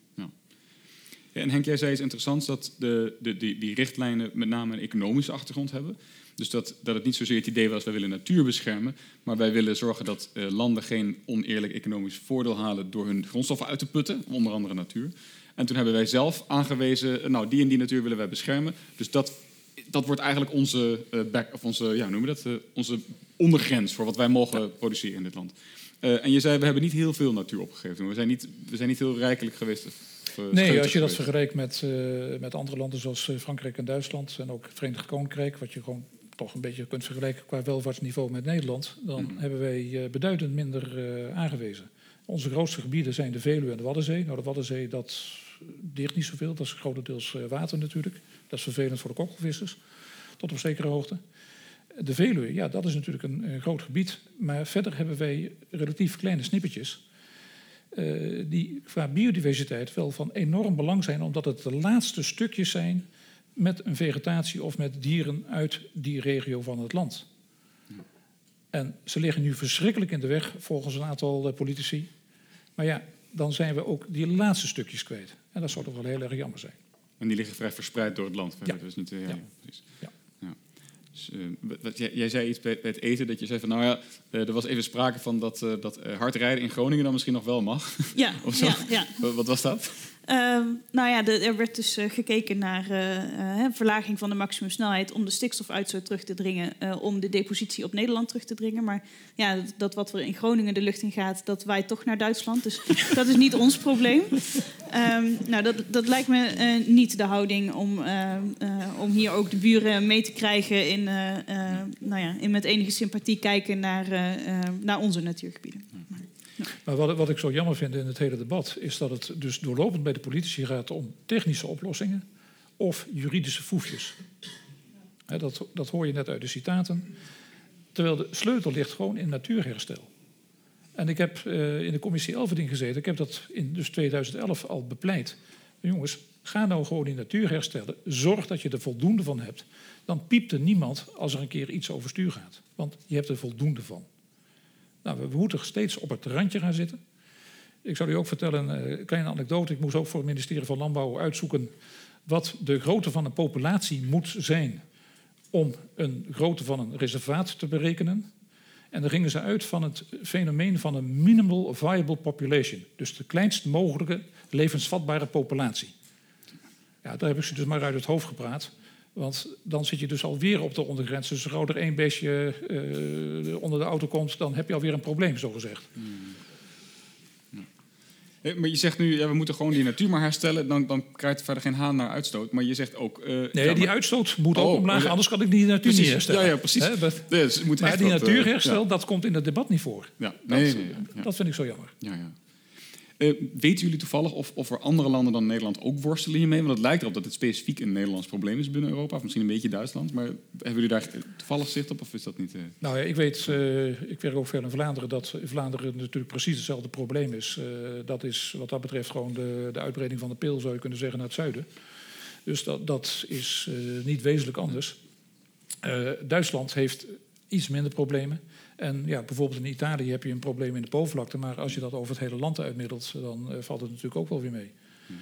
Ja, en Henk, jij zei iets interessants dat de, de, die, die richtlijnen met name een economische achtergrond hebben. Dus dat, dat het niet zozeer het idee was, wij willen natuur beschermen, maar wij willen zorgen dat landen geen oneerlijk economisch voordeel halen door hun grondstoffen uit te putten, onder andere natuur. En toen hebben wij zelf aangewezen, nou, die en die natuur willen wij beschermen. Dus dat, dat wordt eigenlijk onze, uh, back, of onze, ja, noemen we dat, uh, onze ondergrens voor wat wij mogen produceren in dit land. Uh, en je zei, we hebben niet heel veel natuur opgegeven. We zijn niet, we zijn niet heel rijkelijk geweest. nee, als je dat vergelijkt met, met andere landen zoals Frankrijk en Duitsland en ook het Verenigd Koninkrijk, wat je gewoon toch een beetje kunt vergelijken qua welvaartsniveau met Nederland, dan mm. hebben wij beduidend minder aangewezen. Onze grootste gebieden zijn de Veluwe en de Waddenzee. Nou, de Waddenzee, dat dicht niet zoveel. Dat is grotendeels eh, water natuurlijk. Dat is vervelend voor de kokkelvissers, tot op zekere hoogte. De Veluwe, ja, dat is natuurlijk een, een groot gebied. Maar verder hebben wij relatief kleine snippertjes. Uh, die qua biodiversiteit wel van enorm belang zijn, omdat het de laatste stukjes zijn met een vegetatie of met dieren uit die regio van het land. En ze liggen nu verschrikkelijk in de weg, volgens een aantal eh, politici. Maar ja, dan zijn we ook die laatste stukjes kwijt. En dat zou toch wel heel erg jammer zijn. En die liggen vrij verspreid door het land. Ja. Dus niet, uh, ja. precies. Ja. ja. Dus, uh, wat, jij, jij, zei iets bij, bij, het eten, dat je zei van, nou ja, uh, er was even sprake van dat, dat hard rijden in Groningen dan misschien nog wel mag. Ja, of zo. ja, ja. Wat was dat? Ehm, nou ja, er werd dus eh, gekeken naar uh, verlaging van de maximumsnelheid om de stikstofuitstoot terug te dringen, om de depositie op Nederland terug te dringen. Maar ja, dat, wat er in Groningen de lucht in gaat, dat waait toch naar Duitsland. Dus dat is niet ons probleem. Um, nou, dat, dat lijkt me niet de houding om, om hier ook de buren mee te krijgen in, nou ja, in met enige sympathie kijken naar, naar onze natuurgebieden. Maar wat, wat, ik zo jammer vind in het hele debat is dat het dus doorlopend bij de politici gaat om technische oplossingen of juridische foefjes. dat, dat hoor je net uit de citaten. Terwijl de sleutel ligt gewoon in natuurherstel. En ik heb uh, in de commissie Elverding gezeten. Ik heb dat in dus 2011 al bepleit. jongens, ga nou gewoon in natuur herstellen. Zorg dat je er voldoende van hebt. Dan piept er niemand als er een keer iets overstuur gaat. Want je hebt er voldoende van. Nou, we moeten steeds op het randje gaan zitten. Ik zal u ook vertellen, een eh, kleine anekdote. Ik moest ook voor het ministerie van Landbouw uitzoeken wat de grootte van een populatie moet zijn om een grootte van een reservaat te berekenen. En dan gingen ze uit van het fenomeen van een minimal viable population. Dus de kleinst mogelijke levensvatbare populatie. Ja, daar heb ik ze dus maar uit het hoofd gepraat. Want dan zit je dus alweer op de ondergrens. Dus als er één beestje uh, onder de auto komt, dan heb je alweer een probleem, zo gezegd. Hmm. Maar je zegt nu, ja, we moeten gewoon die natuur maar herstellen. Dan, dan krijgt verder geen haan naar uitstoot. Maar je zegt ook... Uh, nee, die uitstoot moet ook oh, omlaag, anders kan ik die natuur niet herstellen. Ja, ja precies. He, but, dus maar die natuurherstel, dat komt in het debat niet voor. Ja. Nee, dat, nee, dat vind ik zo jammer. Ja, ja. Uh, weten jullie toevallig of, of er andere landen dan Nederland ook worstelen hiermee? Want het lijkt erop dat het specifiek een Nederlands probleem is binnen Europa. Of misschien een beetje Duitsland. Maar hebben jullie daar toevallig zicht op of is dat niet... Uh... Nou ja, ik weet, uh, ik werk ook veel in Vlaanderen... dat in Vlaanderen natuurlijk precies hetzelfde probleem is. dat is wat dat betreft gewoon de, de uitbreiding van de pil, zou je kunnen zeggen, naar het zuiden. Dus dat, dat is niet wezenlijk anders. Duitsland heeft iets minder problemen. En ja, bijvoorbeeld in Italië heb je een probleem in de bovenvlakte, maar als je dat over het hele land uitmiddelt, dan uh, valt het natuurlijk ook wel weer mee. Hmm.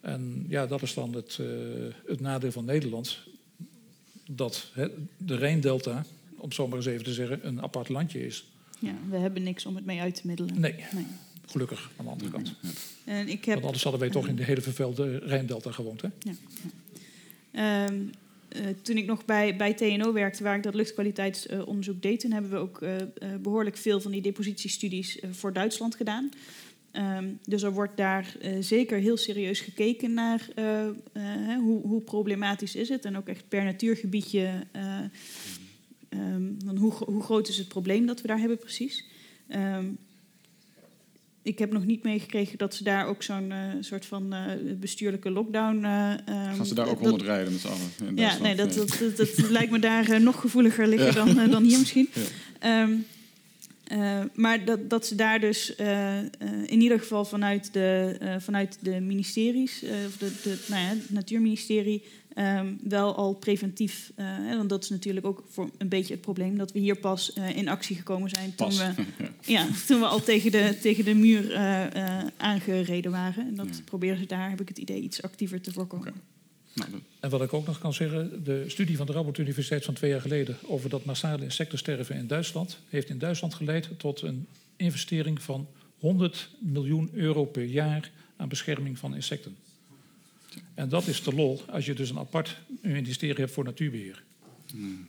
En ja, dat is dan het, uh, het nadeel van Nederland, dat hè, de Rijndelta, om zo maar eens even te zeggen, een apart landje is. Ja, we hebben niks om het mee uit te middelen. Nee, nee. gelukkig aan de andere kant. Ja. En ik heb, Want anders hadden wij toch in de hele vervuilde Rijndelta gewoond. Hè? Ja. Um, uh, toen ik nog bij, bij TNO werkte, waar ik dat luchtkwaliteitsonderzoek deed, toen hebben we ook uh, behoorlijk veel van die depositiestudies voor Duitsland gedaan. Um, dus er wordt daar zeker heel serieus gekeken naar hoe, hoe, problematisch is het. En ook echt per natuurgebiedje, um, hoe, hoe, groot is het probleem dat we daar hebben precies. Um, ik heb nog niet meegekregen dat ze daar ook zo'n uh, soort van uh, bestuurlijke lockdown. Uh, Gaan ze daar ook honderd rijden met z'n allen? Ja, nee, dat, dat, dat, dat lijkt me daar nog gevoeliger liggen dan, dan hier misschien. Ja. Um, maar dat, dat ze daar dus in ieder geval vanuit de, vanuit de ministeries, of de, de nou ja, het Natuurministerie, um, wel al preventief. Uh, hè, want dat is natuurlijk ook voor een beetje het probleem dat we hier pas uh, in actie gekomen zijn toen, we, ja, toen we al tegen de, tegen de muur uh, aangereden waren. En dat ja. proberen ze daar, heb ik het idee, iets actiever te voorkomen. Okay. Nou, en wat ik ook nog kan zeggen, de studie van de Rabot Universiteit van twee jaar geleden over dat massale insectensterven in Duitsland heeft in Duitsland geleid tot een investering van 100 miljoen euro per jaar aan bescherming van insecten. En dat is de lol als je dus een apart ministerie hebt voor natuurbeheer. Hmm.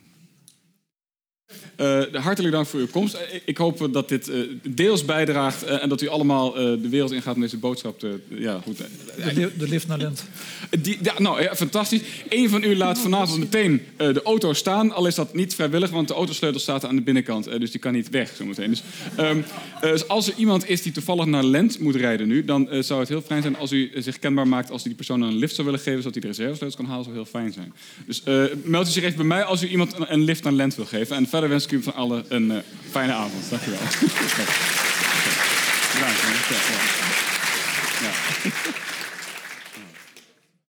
Uh, hartelijk dank voor uw komst. Eh, ik, hoop dat dit uh, deels bijdraagt en dat u allemaal de wereld ingaat om deze boodschap te. ja, goed. De, de lift naar Lent. Die, ja, nou, ja, fantastisch. Eén van u laat vanavond meteen de auto staan, al is dat niet vrijwillig, want de autosleutel staat aan de binnenkant, dus die kan niet weg zometeen. Dus, um, dus als er iemand is die toevallig naar Lent moet rijden nu, dan zou het heel fijn zijn als u zich kenbaar maakt als u die persoon een lift zou willen geven, zodat hij de reservesleutels kan halen, zou heel fijn zijn. Dus meld u zich even bij mij als u iemand een, een lift naar Lent wil geven. En verder wens ik u van allen een uh, fijne avond. Dank u wel. Bedankt. Ja. Ja.